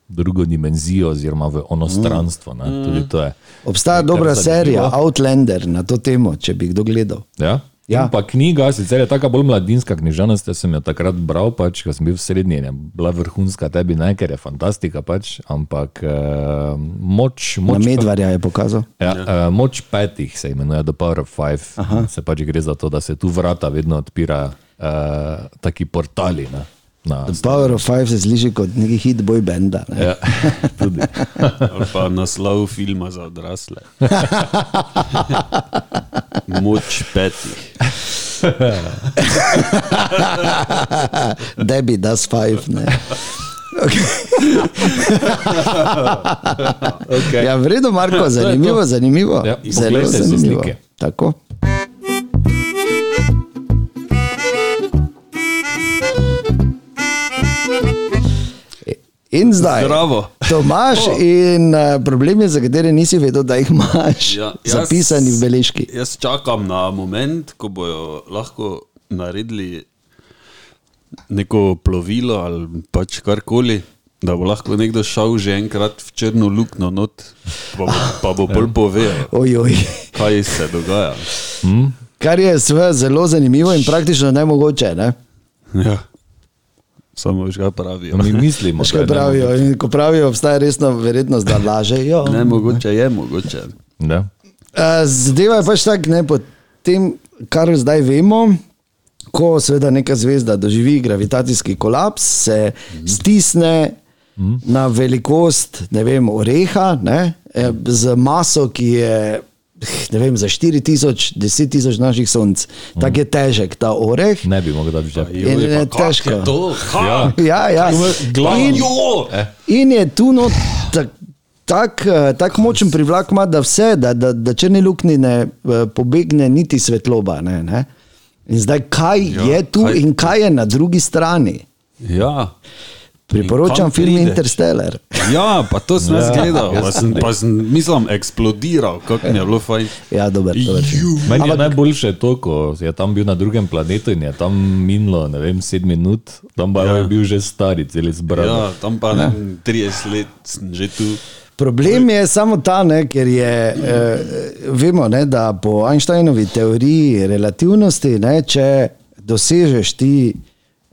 drugo dimenzijo, oziroma v onostranstvo. ne. Tudi to je. Obstaja dobra serija Outlander na to temo, če bi kdo gledal. Ja? Ja. Ja. Pa knjiga, sicer je tako bolj mladinska književnost, jaz sem jo takrat bral, pač, ko sem bil v srednji, je bila vrhunska, tebi ne, ker je fantastika, pač, ampak uh, moč, Na moč, Medvarja je pokazal. ja, uh, moč petih se imenuje The Power of Five. Aha. Se pač gre za to, da se tu vrata vedno odpira, uh, taki portali. Ne, na, Power of Five se sliši kot neki hit boy benda. Ne? ja, tudi. Ali pa naslov filma za odrasle. Moč petih. Debbie does five. Ne? Okay. Ja, v redu, Marko, zanimivo, zanimivo. Ja, Zelo zanimivo. slike. Tako. In zdaj, Zdravo. Tomaš, in uh, problem je, za katere nisi vedel, da jih imaš Ja, ja, jaz- zapisani v beležki. Jaz čakam na moment, ko bojo lahko naredili neko plovilo ali pač karkoli, da bo lahko nekdo šel že enkrat v črno luknjo not, pa bo, pa bo bolj povedal, Ojoj. kaj se dogaja. Kar je zelo zanimivo in praktično nemogoče. Ne? Ja. Samo veš, kaj pravijo. Mi mislimo, Veš, da kaj je pravijo? In ko pravijo, obstaja resna verjetnost, da lažejo. Ne mogoče je mogoče. Ne? Eh, Zadeva je pač tako, ne, po tem, kar zdaj vemo, ko seveda neka zvezda doživi gravitacijski kolaps, se stisne na velikost ne vem, oreha, ne, eh, z maso, ki je ne vem, za 4000, 10 tisoč naših sonc. Tako je težek ta oreh. ne bi mogel dati žep. In je težko. Je to? Ja. Ja, ja. In, Jo! in je tu not tak, tak, eh, tak močen privlak, ima, da vse, da, da, da črni luknji ne eh, pobegne niti svetloba. Ne, ne. In zdaj, kaj Ja, je tu kaj... in kaj je na drugi strani? Ja. Priporočam film prideš? Interstellar. Ja, pa to sem Ja, gledal, pa sem, pa sem mislim, eksplodiral, kako mi je bilo fajn. Ja, dober. Meni je Ampak- najboljše to, ko je tam bil na drugem planetu in je tam minilo, ne vem, sedem minut, tam pa Ja. je bil že stari, celi zbran. Ja, tam pa ne, vem, 30 let sem že tu. Problem je samo ta, ne, ker je, eh, vemo, ne, da po Einsteinovi teoriji relativnosti, ne, če dosežeš ti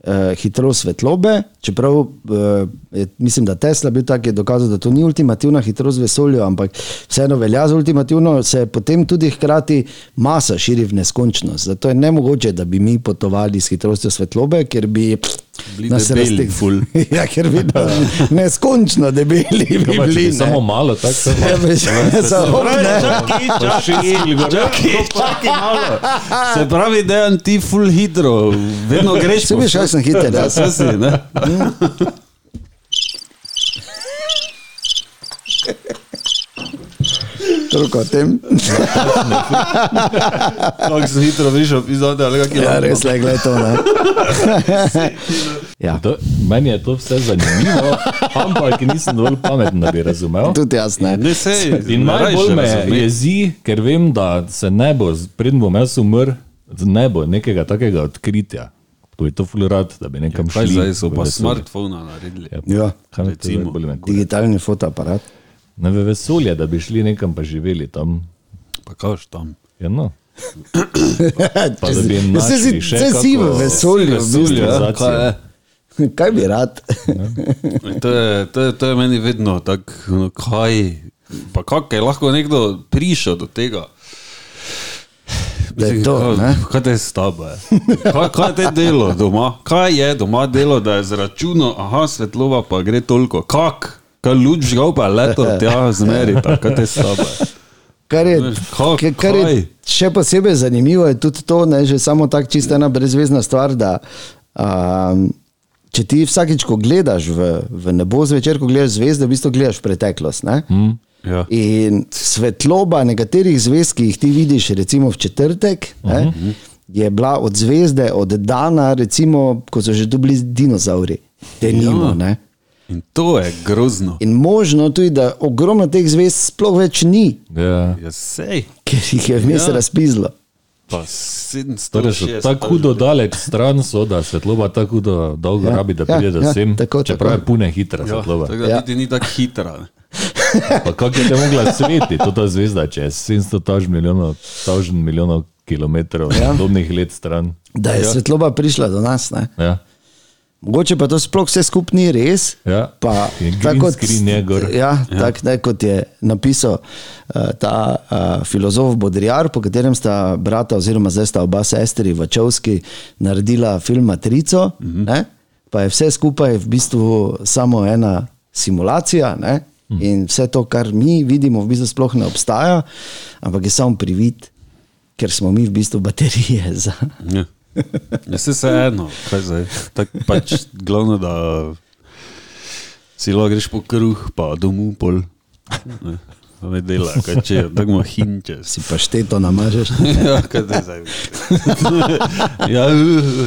eh, hitrost svetlobe, čeprav eh, je, mislim, da Tesla bil tak, je dokazal, da to ni ultimativna hitrost v vesolju, ampak vseeno velja za ultimativno, se potem tudi hkrati masa širi v neskončnost. Zato je nemogoče, da bi mi potovali s hitrostjo svetlobe, ker bi Bili debeli, raztek- ful. ja, ker bi nas neskončno debeli bi bili. bi ne. samo malo, tako se Ja, veš, samo ne. Se pravi, da je ti full hitro, vedno greš Saj veš, kako sem hiter, ja. Vse si, ne? Toliko o tem. Kako si hitro prišel, pizode, ali kak je Ja, res le, gledaj to. Ne? Ja, To, meni je to vse zanimivo, ampak nisem dovolj pameten, da bi razumel. tudi jaz ne. Ne sej, In najbolj me jezi, ker vem, da se ne bo, predn bom jaz umrl, ne bo nekega takega odkritja. To je to fulurad, da bi nekam Kaj šli. zdaj so pa smartfona naredili? Ja. Ja, Recimo. digitalni fotoaparat. Ne v vesolje, da bi šli nekam pa živeli tam. Pa kaš tam. Ja, no. Pa da bi jim našli še saj si v vesolju, v bistvu. ja. Kaj? Kaj bi rad? To je, to je, to je meni vedno tako, no, kaj, pa kako je lahko nekdo prišel do tega. Da je Mislim, to, kaj, ne? kaj te s tabo je? Kaj, kaj je te delo doma? Kaj je doma delo, da je zračunal, aha, svetlova pa gre toliko. Kak? Kaj luč žgal pa leto tja zmerita, kaj te s tabo je? Kar je, Kaj- kar- je še posebej zanimivo, je tudi to, ne, že samo tako čisto ena brezvezna stvar, da um, če ti vsakič, ko gledaš v, v nebo zvečer, ko gledaš zvezde, v bistvu gledaš preteklost. Ne? Hm? Ja. In svetloba nekaterih zvezd, ki jih ti vidiš, recimo v četrtek, ne, je bila od zvezde oddana, recimo, ko so že tu bili dinozauri, denimo. Ja. Ja. In to je grozno. In možno tudi, da ogromno teh zvezd sploh več ni, Ja. Ja, sej. ker jih je vmes Ja. ja. razpizlo. Pa 700 Torej so tako hudo daleč stran, so, da svetloba tako hudo dolgo Ja, rabi, da ja, pride do ja, sem. tako, Čeprav tako. je pune hitra Ja, svetloba. tako da Ja. niti ni tako hitra. ne. Pa kako je te mogla svetiti, to ta zvezda, če je 700 taž milijonov, tažen milijonov kilometrov, Ja. podobnih let stran. Da je ja. svetloba prišla do nas. Ne? Ja. Mogoče pa to sploh vse skupaj ni res. Ja. Pa, tako kot-. Ja, ja. tako ne, kot je napisal uh, ta uh, filozof Bodrijar, po katerem sta brata, oziroma zdaj sta oba sestri Vačovski naredila film Matrico, mm Mhm. -hmm. pa je vse skupaj v bistvu samo ena simulacija. Ne? Mhm. In vse to, kar mi vidimo, v bistvu sploh ne obstaja, ampak je samo privid, ker smo mi v bistvu baterije za. Ja. Ja, se eno, kaj zdaj. Tak pač glavno, da Si lahko greš po kruh, pa domov pol. Ne, ne dela, kaj če, tako ima hinče. Si pa šteto namažeš. Ja, kaj te zdaj? Ja,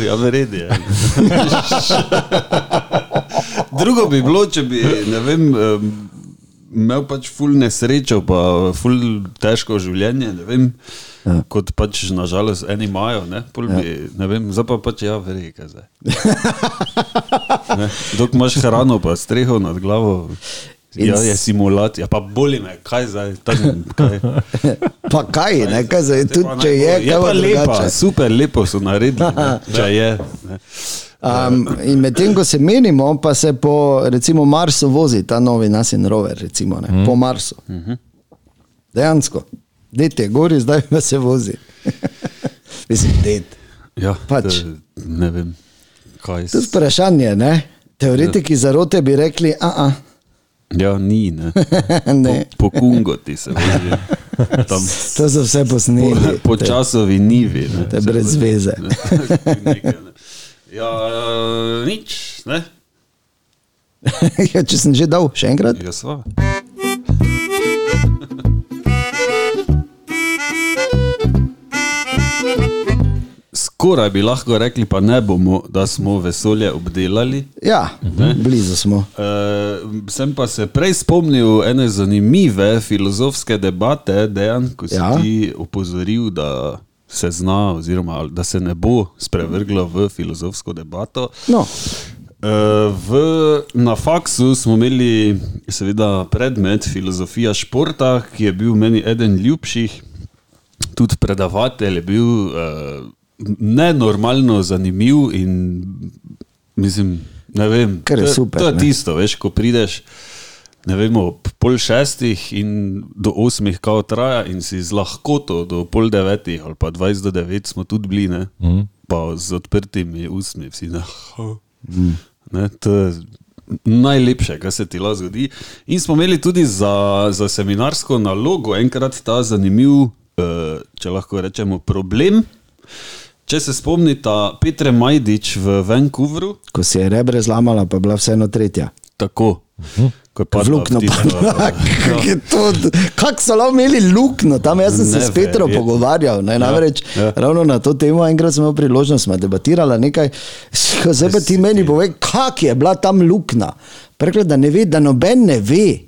ja, verjedi. Ja. Drugo bi bilo, če bi, ne vem, em, imel pač ful nesrečo, pa ful težko življenje, ne vem, ja. kot pač nažalost eni imajo, ne, pol bi, ne vem, zdaj pa pač ja, verjedi, kaj zdaj. Ne, Dok imaš hrano, pa streho nad glavo. In Ja, je simulacija, pa boli me, kaj zdaj, tako, kaj. Pa kaj, ne, kaj zdaj, tudi če je, je kaj pa lepa, super lepo so naredili, ne, če je. Ne. Um, in medtem, ko se menimo, pa se po recimo Marsu vozi ta novi nasin rover, recimo, ne, po Marsu. Dejansko, det je gori, zdaj pa se vozi. Mislim, det. Ja, Pač. to- ne vem, kaj To je vprašanje, ne? Teoretiki zarote bi rekli, a, a Ja, ni, ne. ne, Po, po kungoti se vozi. Tam to so vse po, posneli. po časovi nivi. Ne. To je brez veze. Nekaj, ne. Ja, nič, ne. ja, če sem že dal, še enkrat. Ja, sva. Skoraj bi lahko rekli, pa ne bomo, da smo vesolje obdelali. Ja, blizu smo. Uh, sem pa se prej spomnil ene zanimive filozofske debate, dejan, ko si ja. ti opozoril, da se zna, oziroma da se ne bo sprevrglo v filozofsko debato. No, Uh, v, na faksu smo imeli seveda predmet filozofija športa, ki je bil meni eden ljubših, tudi predavatelj je bil uh, nenormalno zanimiv in mislim, ne vem, Kar je to, super, To je ne. tisto, veš, ko prideš. Ne vem, ob pol šestih in do osmih, kao traja, in si z lahkoto do pol devetih ali pa dvajset do devet smo tudi bili, ne? Mm. pa z odprtimi usmi, vsi na. Mm. Ne, to je najlepše, kar se ti lahko zgodi. In smo imeli tudi za, za seminarsko nalogo enkrat ta zanimiv, eh, če lahko rečemo, problem. Če se spomnite, Petre Majdič v Vancouveru, ko si je rebre zlamala, pa je bila vseeno tretja. tako. Ko je padla tisto- padla. Kako so lahko imeli luknjo? Tam jaz sem se Ne s Petro verjetno. pogovarjal. Ne, namreč, ja. ravno na to temo enkrat smo imeli priložnost, smo debatirali nekaj. Zdaj pa ti meni povej, kak je bila tam luknja. Prekle, da ne ve, da noben ne ve.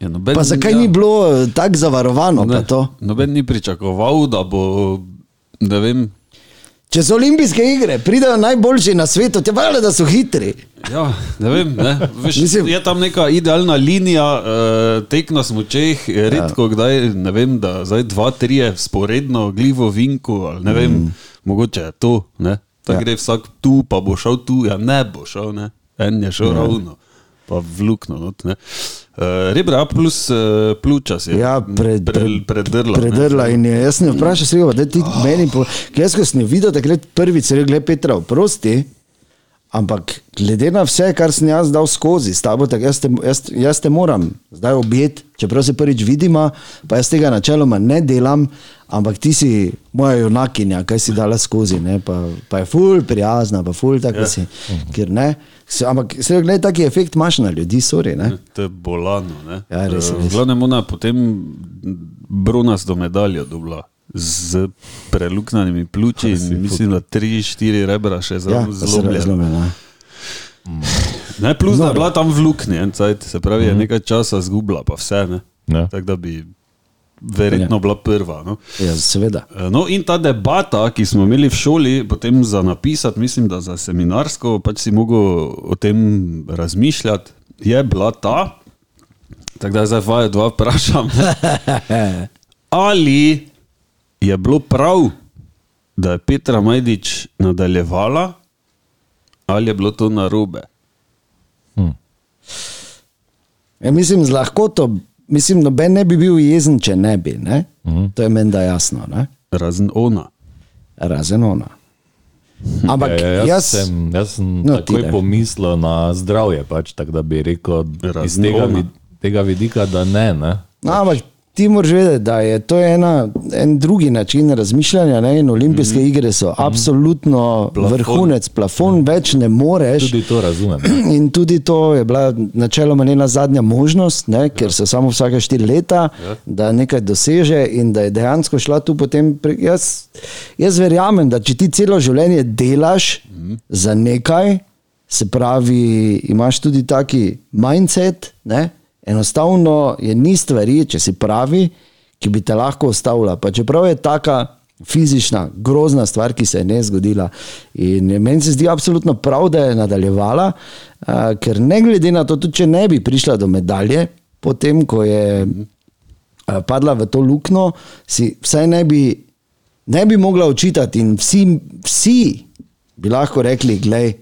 Ja, noben, Pa zakaj ni bilo tako zavarovano? Ne, noben ni pričakoval, da bo, ne vem, Če so olimpijske igre, pridejo najboljši na svetu, te valjda, da so hitri. Ja, ne vem, ne. Veš, Mislim- je tam neka idealna linija, uh, tek na smočeh, je redko ja. kdaj, ne vem, da zdaj dva, tri sporedno, glivo vinku, ali ne vem, mm. mogoče je to, ne. Da Ja. ja. gre vsak tu, pa bo šel tu, ja ne bo šel, ne. En je šel ja. ravno, pa vlukno. Not, ne. uh, Rebra plus uh, pljuča si je Ja, pred, pre, predrla. ne. Predrla in je, jaz sem jo vprašal, se da ti oh. meni, po, jaz ko sem videl takrat prvič, se rekel, Petra, oprosti, ampak glede na vse, kar sem jaz dal skozi s tabo, tako jaz te, jaz, jaz te moram zdaj objeti, čeprav se prvič vidimo, pa jaz tega načeloma ne delam, ampak ti si moja junakinja, kaj si dala skozi, ne, pa, pa je ful prijazna, pa ful tako ja. si, ker ne. Se, ampak se gledaj, taki efekt imaš na ljudi, sorry, ne. To je bolano. Ne? Ja, res Eh, res. V glavnem ona potem bronasto medaljo dobila z preluknjenimi pljuči in mislim, da tri, štiri rebra še Ja, zelo se zlomljene. razlomljena. Ne, plus da je bila tam v luknji, se pravi, je nekaj časa zgubila, pa vse. Ne? Ja. Tako da bi verjetno Ja. bila prva. No? Ja, seveda. No, in ta debata, ki smo imeli v šoli, potem za napisati, mislim, da za seminarsko, pač si mogel o tem razmišljati, je bila ta. Tako da zdaj vaju dva vprašam. Ali je bilo prav, da je Petra Majdič nadaljevala, ali je bilo to narobe? Ja, mislim, z lahkoto, mislim, noben ne bi bil jezen, če ne bi. Ne? To je meni da jasno, ne? Razen ona. razen ona. Ampak Ja, ja, jaz, jaz, sem, jaz sem No, takoj pomislil na zdravje, pač, tako da bi rekel iz Razen tega, ona. tega vidika, da ne. ne. no, ampak ti moraš vedeti, da je to ena, en drugi način razmišljanja. Ne? In olimpijske mm -hmm. igre so absolutno Plafon. vrhunec, plafon več ne moreš. Tudi to razumem. In tudi to je bila načeloma njena zadnja možnost, ne, ker se samo vsake štiri leta, ja. da nekaj doseže in da je dejansko šla tu potem. Pre, jaz, jaz verjamem, da če ti celo življenje delaš mm. za nekaj, se pravi, imaš tudi taki mindset, ne, enostavno je ni stvari, če si pravi, ki bi te lahko ustavila. Pa čeprav je taka fizična, grozna stvar, ki se je ne zgodila. In meni se zdi absolutno prav, da je nadaljevala, uh, ker ne glede na to, tudi če ne bi prišla do medalje, potem ko je uh, padla v to luknjo, si vsaj ne bi, ne bi mogla očitati in vsi, vsi bi lahko rekli, gledaj,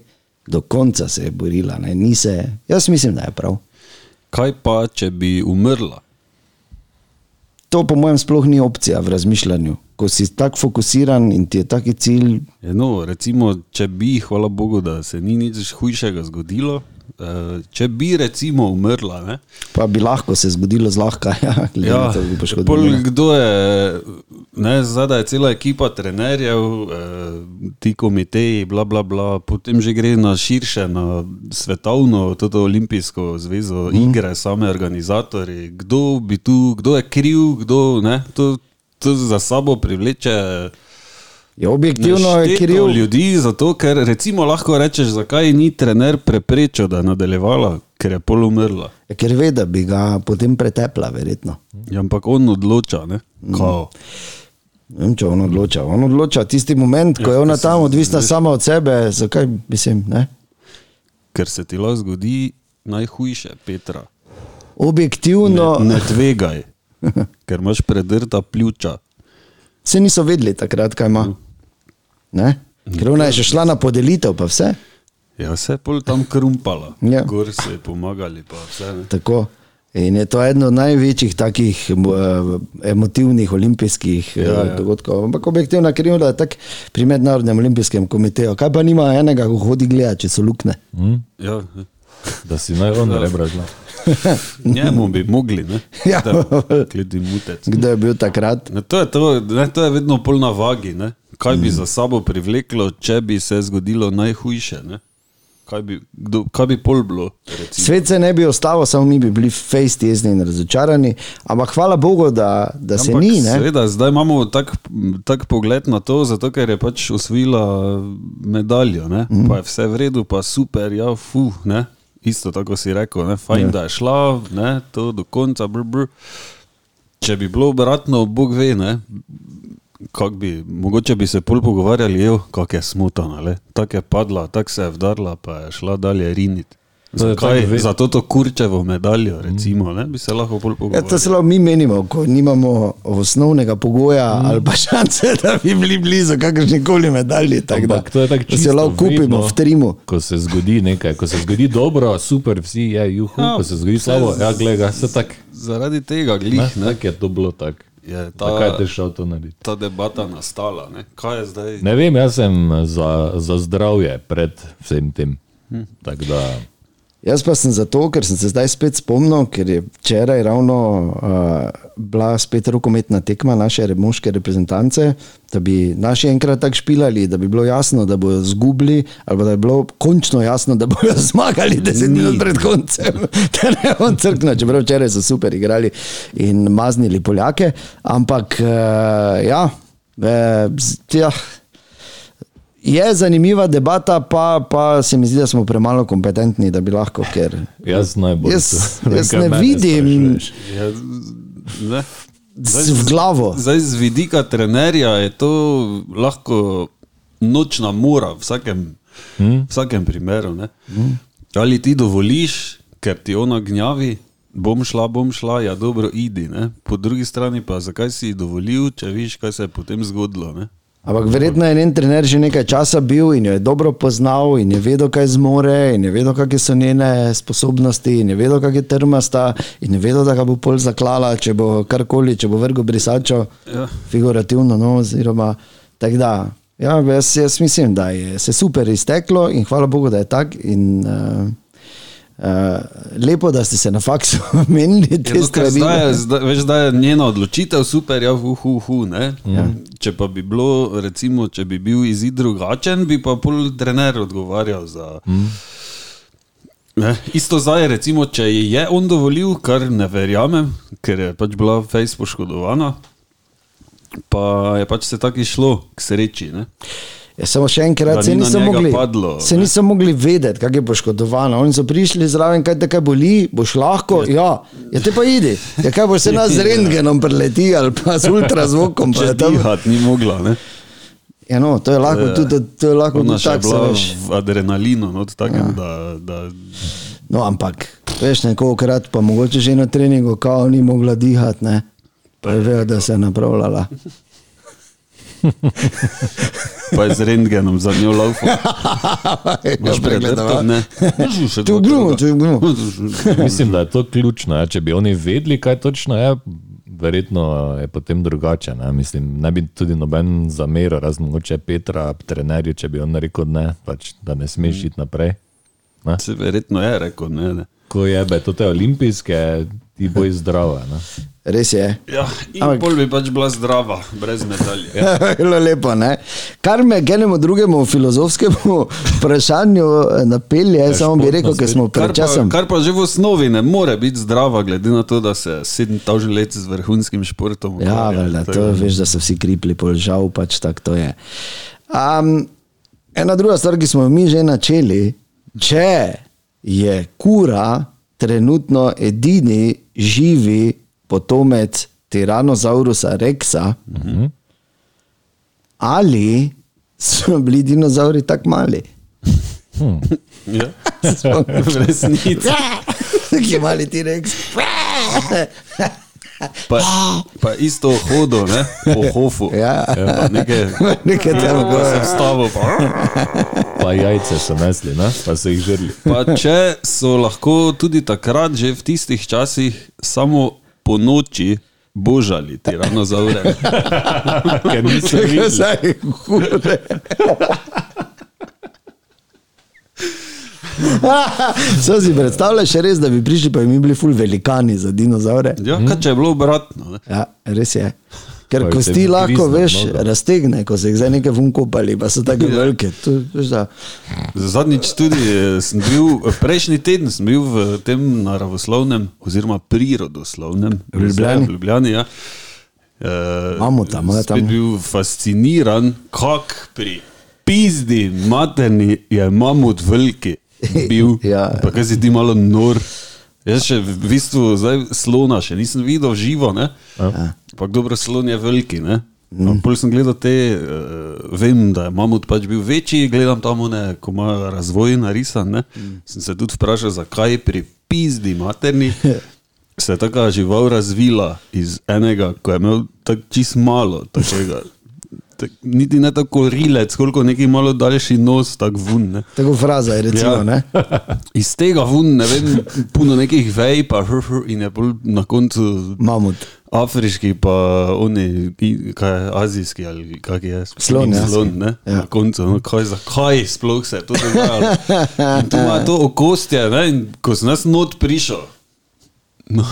do konca se je borila. Ne, ni se, jaz mislim, da je prav. Kaj pa, če bi umrla? To, po mojem, sploh ni opcija v razmišljanju. Ko si tako fokusiran in ti je taki cilj, Ja, No, recimo, če bi, hvala Bogu, da se ni nič hujšega zgodilo. Eh, Če bi recimo umrla, ne? pa bi lahko se zgodilo zlahka. Ja, Ja, da bi pol, poškodovala. kdo je, ne, zdaj je cela ekipa trenerjev, eh, ti komiteji, bla, bla, bla, potem že gre na širše, na svetovno, toto olimpijsko zvezo, mm. igre, same organizatorji, kdo tu, kdo je kriv, kdo ne, to, to za sabo privleče. Ja, objektivno je kriv. ljudi, zato ker recimo lahko rečeš, zakaj ni trener preprečil, da je nadaljevala, ker je pol umrla. Ja, Ker ve, da bi ga potem pretepla, verjetno. Ja, ampak on odloča, ne? Kao. Ne vem, če on odloča. On odloča tisti moment, ko Ja, je ona se tam odvisna veš- sama od sebe. Zakaj, mislim, ne? ker se ti lahko zgodi najhujše, Petra. Objektivno Ne, ne tvegaj, ker imaš predrta pljuča. se niso vedeli takrat, kaj ima. Ne? Ker ona je še šla na podelitev, pa vse. Ja, se je pol tam krumpala, Ja. gor se je pomagali, pa vse. Ne. Tako. In je to eno od največjih takih uh, emotivnih olimpijskih ja, Ja, ja. ja. dogodkov. Ampak objektivno krivda je tako pri Mednarodnem olimpijskem komiteju. Kaj pa nima enega, ko hodi gledati, če so lukne? Hm? Ja, ja. Da si naj on rebra zna. njemu bi mogli, ne? Ja. Da, mutec. Kdo je bil takrat? Ne, to, je to, ne, to je vedno pol na vagi. Ne? Kaj bi za sabo privleklo, če bi se zgodilo najhujše? Ne? Kaj, bi, kdo, kaj bi pol bilo? recimo? Svet se ne bi ostal, samo mi bi bili fejsti jezni in razočarani. Ampak hvala Bogu, da, da se Ampak ni. Ne? Seveda, zdaj imamo tak, tak pogled na to, zato ker je pač osvojila medaljo. Mm. Mhm. Pa je vse v redu, pa super, ja, fu. Ne? Isto tako si rekel, ne? fajn, ja. da je šla, ne? to do konca. Br, br. Če bi bilo obratno, Bog ve, ne? Kak bi, mogoče bi se pol pogovarjali, evo, kak je smutana, le. tako je padla, tako se je vdarla, pa je šla dalje riniti. To je Zakaj? Za to kurčevo medaljo, recimo, ne? bi se lahko pol Ja, pogovarjali. to se mi menimo, ko nimamo osnovnega pogoja mm. ali pa šance, da bi bili blizu kakršni koli medalji. Da, Ampak to je tako da se lahko kupimo vedno, v trimu. Ko se zgodi nekaj, ko se zgodi dobro, super, vsi je juhu, Ja, ko se zgodi slabo, ja, gledaj, se tako. Zaradi tega, glih, ne, Tako je to bilo tako. Je Ta... Zakaj te šel to narediti? ta debata nastala. Ne? Kaj je zdaj? Ne vem, jaz sem za, za zdravje pred vsem tem. Hm. Tako da, Jaz pa sem zato, ker sem se zdaj spet spomnil, ker je včeraj ravno uh, bila spet rokometna tekma naše moške reprezentance, da bi naši enkrat tako špilali, da bi bilo jasno, da bodo zgubili, ali da bi bilo končno jasno, da bodo zmagali deset minut pred koncem. Da ne on crkne, čeprav včeraj so super igrali in maznili Poljake. Ampak uh, ja, eh, z- ja. Je zanimiva debata, pa, pa se mi zdi, da smo premalo kompetentni, da bi lahko. Ker jaz najbolj. Jaz- to- jaz ne vidim. sprašuješ. Ja, ne. z, v glavo. Zdaj, z vidika trenerja je to lahko nočna mora v vsakem, hmm? vsakem primeru. Ne? Hmm? Ali ti dovoliš, ker ti ona gnjavi, bom šla, bom šla, ja, dobro, idi. Ne? Po drugi strani pa zakaj si dovolil, če veš, kaj se je potem zgodilo. Ne? Ampak verjetno je njen trener že nekaj časa bil in jo je dobro poznal in je vedel, kaj zmore, in je vedel, kakšne so njene sposobnosti, in je vedel, kak je trmasta, in je vedel, da ga bo pol zaklala, če bo karkoli, če bo vrgo brisačo, Ja. figurativno, no, oziroma tako da. Ja, jaz, jaz mislim, da je se super izteklo in hvala Bogu, da je tako. Uh, Uh, lepo, da ste se na faksu menili te Ja, no, stvari. zdaj, je- zdaj, veš, zdaj je njena odločitev super, ja, hu, hu, hu, ne. Ja. Če pa bi bilo, recimo, če bi bil izid drugačen, bi pa pol trener odgovarjal za. Mm. Ne, isto zdaj, recimo, če je on dovolil, kar ne verjamem, ker je pač bila fejs poškodovana, pa je pač se tako išlo k sreči. Ne. Ja, samo še enkrat, se niso, mogli, padlo, se niso mogli vedeti, kako je poškodovana. Oni so prišli zraven, kaj te kaj boli, boš lahko. Ja, ja te pa idi. Ja, kaj boš se nas z rentgenom preleti ali pa z ultrazvokom. Če je tam- dihat ni mogla, ne. Ja, no, to je lahko tudi, to je lahko tudi je tako, bila veš. v adrenalinu, no, takem, ja. da, da No, ampak, veš, nekolikrat pa mogoče že na treningu, kao ni mogla dihati, ne. Pa je vejo, da se je napravljala. pa je z rentgenom za njo. Boš pregledal? Ne. Še Tu dva glumo, kroga. tu glumo. Mislim, da je to ključno. Ja. Če bi oni vedeli, kaj točno je, verjetno je potem drugače. Ne, Mislim, ne bi tudi noben zameril, razen mogoče Petra, trenerju, če bi on rekel ne, pač, da ne smeš iti naprej. Ne? Se verjetno je rekel, ne. ne. Ko je be, to te olimpijske, ti boj zdrava. Ne? Res je. Ja, in Ampak- pol bi pač bila zdrava, brez medalje. Bilo lepo, ne? Kar me k enemu drugemu filozofskemu vprašanju eh, napelje, samo bi rekel, ker smo Kar pred pa, časom. kar pa že v osnovi ne more biti zdrava, glede na to, da se 7000 let z vrhunskim športom Ja, valjda, to da- veš, da so vsi kripli, pol žal pač tako to je. Um, ena druga stvar, ki smo mi že načeli, če je kura trenutno edini živi potomec Tyrannosaurusa Rexa, uh -huh. ali so bili dinozauri tako mali? Ja, v resnici. Taki mali ti Rex. Pa, pa isto hodo, ne, po hofu. Ja. Pa Nekaj, Nekaj tam ko se gor. vstavo, pa. Pa jajce so nesli, ne? pa so jih žrli. Pa če so lahko tudi takrat, že v tistih časih, samo po noči božali tiranozaure. Ker niso videli. Zdaj, hure. So si predstavljaš, res, da bi prišli, pa bi mi bili ful velikani za dinozaure. Ja, kaj če je bilo obratno? Ne? Ja, res je. Ker Pa kosti lahko, griznil veš, nogo. raztegne, ko se jih zdaj nekaj vunkopali, pa so tako velike. To, veš, da, Zadnjič tudi eh, sem bil, prejšnji teden sem bil v tem naravoslovnem, oziroma prirodoslovnem Ljubljani? Ljubljani. Ja. Uh, Mamuta, ima tam. Spet bil fasciniran, kako pri pizdi materni je mamut veliki bil. Ja. Pa kaj si ti malo nor. Jaz še v bistvu zdaj slona še nisem videl živo, ne? Ampak dobro, slon je veliki, ne? Mm. Pol sem gledal te, uh, vem, da je mamut pač bil večji, gledam tam, one, ko ima razvoj narisan. Ne? Mm. Sem se tudi vprašal, zakaj pri pizdi materni se je taka žival razvila iz enega, ko je imel tako čist malo takega. Tak, niti ne tako rilec, koliko neki malo daljši nos, tako vun. Ne? tako fraza je recimo, Ja. ne? Iz tega vun, ne vem, puno nekih vej, pa hr, hr, in je pol na koncu Mamut. afriški, pa oni, kaj je azijski ali kak je. Slon, ja. Slon, ne? Ja. Na koncu, no, kaj, zakaj sploh se je to dogajalo. In tu ima to okostje, ne, in ko sem jaz not prišel, no,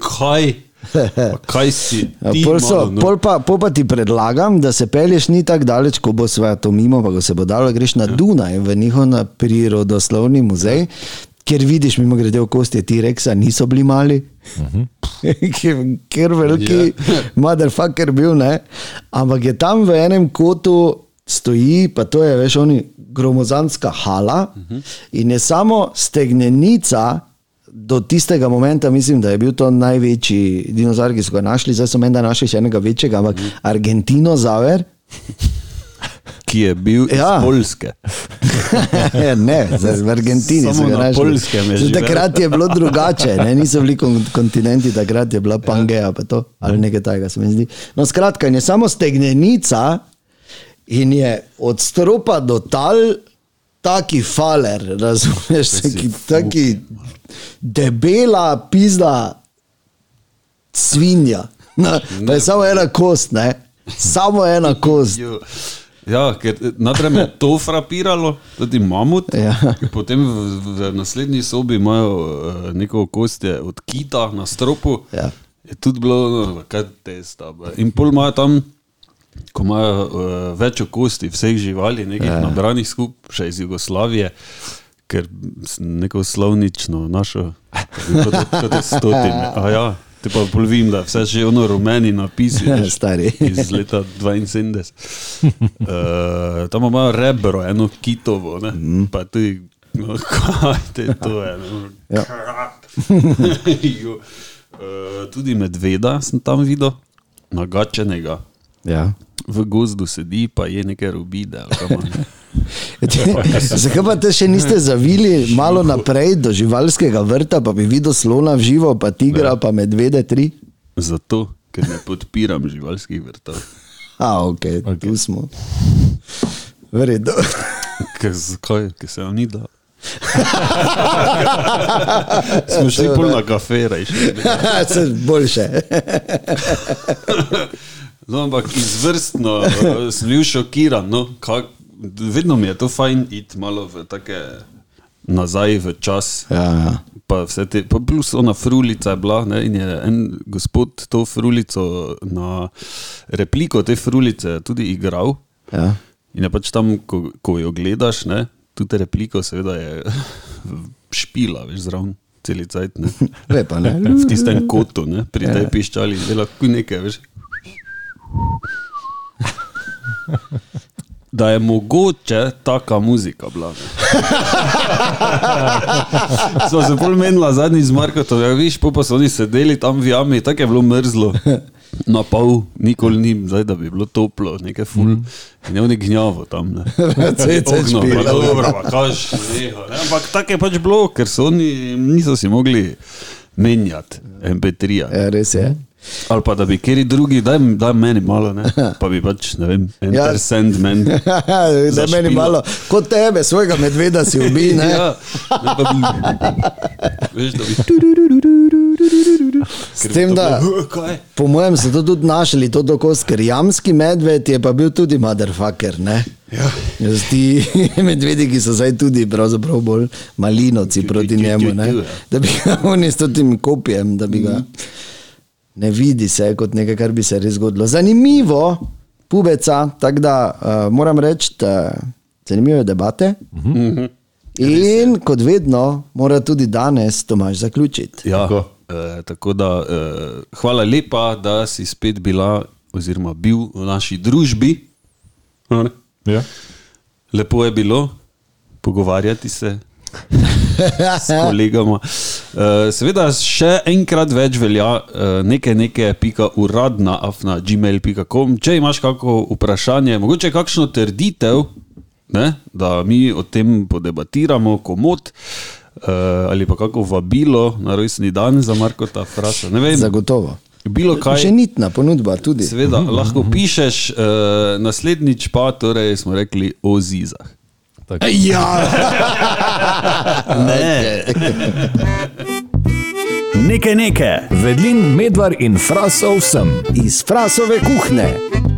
kaj, Pa kaj si Ja, ti Pol, so, malo, no? pol, pa, pol pa ti predlagam, da se pelješ ni tako daleč, ko bo svet to mimo, pa ko se bo dalo, greš na Dunaj, v njihov prirodoslovni muzej, kjer vidiš, mimo grede v kosti T-Rexa, niso bili mali. Ker- Ker veliki Ja. motherfucker bil, ne. Ampak je tam v enem kotu stoji, pa to je, veš, oni gromozanska hala in je samo stegnenica. Do tistega momenta mislim, da je bil to največji dinozaur, ki so ga našli, zdaj so menda našli še enega večjega, ampak Argentinozaur. ki je bil ja. Ja. iz Polske. ne, zdaj v Argentini Samo so ga na našli. Takrat je bilo drugače, ne? niso bili kon kontinenti, takrat je bila Pangeja pa to, ali nekaj takega se mi zdi. No, skratka, je samo stegnenica in je od stropa do tal taki faler, razumeš, taki, taki debela pizda svinja. Pa je samo ena kost, ne? Samo ena kost. Ja, ker najprej me je to frapiralo, tudi mamut. Ja. Potem v, v naslednji sobi imajo uh, neko kostje od kita na stropu. Ja. Je tudi bilo, no, kaj te sta. In pol imajo tam, ko imajo uh, več kosti vseh živali, nekih ja. nabranih skupaj, še iz Jugoslavije, ker neko slovnično našo, kot, kot je stotine. A ja, Te pa bolj vem, da vse že ono rumeni napisi. Stari. Iz leta 72. Uh, tam imajo rebro, eno kitovo, ne? Mm. pa ti, no, kaj te to je. No? Ja. Jo. uh, tudi medveda sem tam videl, nagačenega. Ja. V gozdu sedi, pa je nekaj ima. Zakaj pa te še niste zavili malo naprej do živalskega vrta, pa bi videl slona v živo, pa tigra, pa medvede tri? Zato, ker ne podpiram živalskih vrtov. A, ok, okay. tu smo. Vredo. Ker zakaj, ker se vam ni da. Smo šli pol na kafe, rejši. Se boljše. No, ampak izvrstno uh, sem bil šokiran. No, kak, vedno mi je to fajn iti malo v take nazaj v čas. Ja, ja. Pa, vse te, pa plus ona frulica je bila ne, in je en gospod to frulico na repliko te frulice tudi igral. Ja. In je pač tam, ko, ko jo gledaš, ne, tudi repliko seveda je špila, veš, zraven celi cajt. Ne. Lepa, ne? V tistem kotu, ne, pri tej piščali, dela kuj nekaj, veš. Da je mogoče taka muzika bila. ne. Smo se bolj menila zadnji z Markotom, ja, viš, pa so oni sedeli tam v jami, tako je bilo mrzlo. Na pol, nikoli ni, zdaj, da bi bilo toplo, nekaj ful. Mm. In je oni gnjavo tam. Ne. Cece Ognjo, pa dobro, pa kaž, neha, ne. Ampak tako je pač bilo, ker so oni niso si mogli menjati MP3. -ja. Ja, res je. Ali pa da bi kjer drugi, daj, daj meni malo, ne? pa bi pač, ne vem, enter Ja. ja. sandman. da meni malo, kot tebe, svojega medveda si ubi, ne? Ja, ne pa bi, veš, da bi. S tem, da po mojem so to tudi našli, to dokos, ker jamski medved je pa bil tudi motherfucker, ne? Ja. Jaz ti medvedi, ki so zdaj tudi bolj malinovci proti njemu, ne? Da bi ga oni s tem kopijem, da bi ga ne vidi se kot nekaj, kar bi se res zgodilo. Zanimivo, pubeca, tako da uh, moram reči, da zanimive debate. In kot vedno, mora tudi danes Tomaž zaključiti. Ja, Tako. Eh, tako da eh, hvala lepa, da si spet bila, oziroma bil v naši družbi. Ja. Lepo je bilo pogovarjati se s kolegama. Eh, Seveda, še enkrat več velja eh, nekaj, nekaj, pika uradna, afna, gmail.com. Če imaš kakšno vprašanje, mogoče kakšno trditev, ne, da mi o tem podebatiramo, komod. Uh, ali pa kako vabilo na rojstni dan za Markota Frasa. Ne vem, Zagotovo. bilo kaj. Še nitna ponudba tudi. Seveda, lahko pišeš, uh, naslednjič pa torej smo rekli o zizah. Ja, Ne. Nekaj nekaj. Vedlin, medvar in frasov sem. iz frasove kuhne.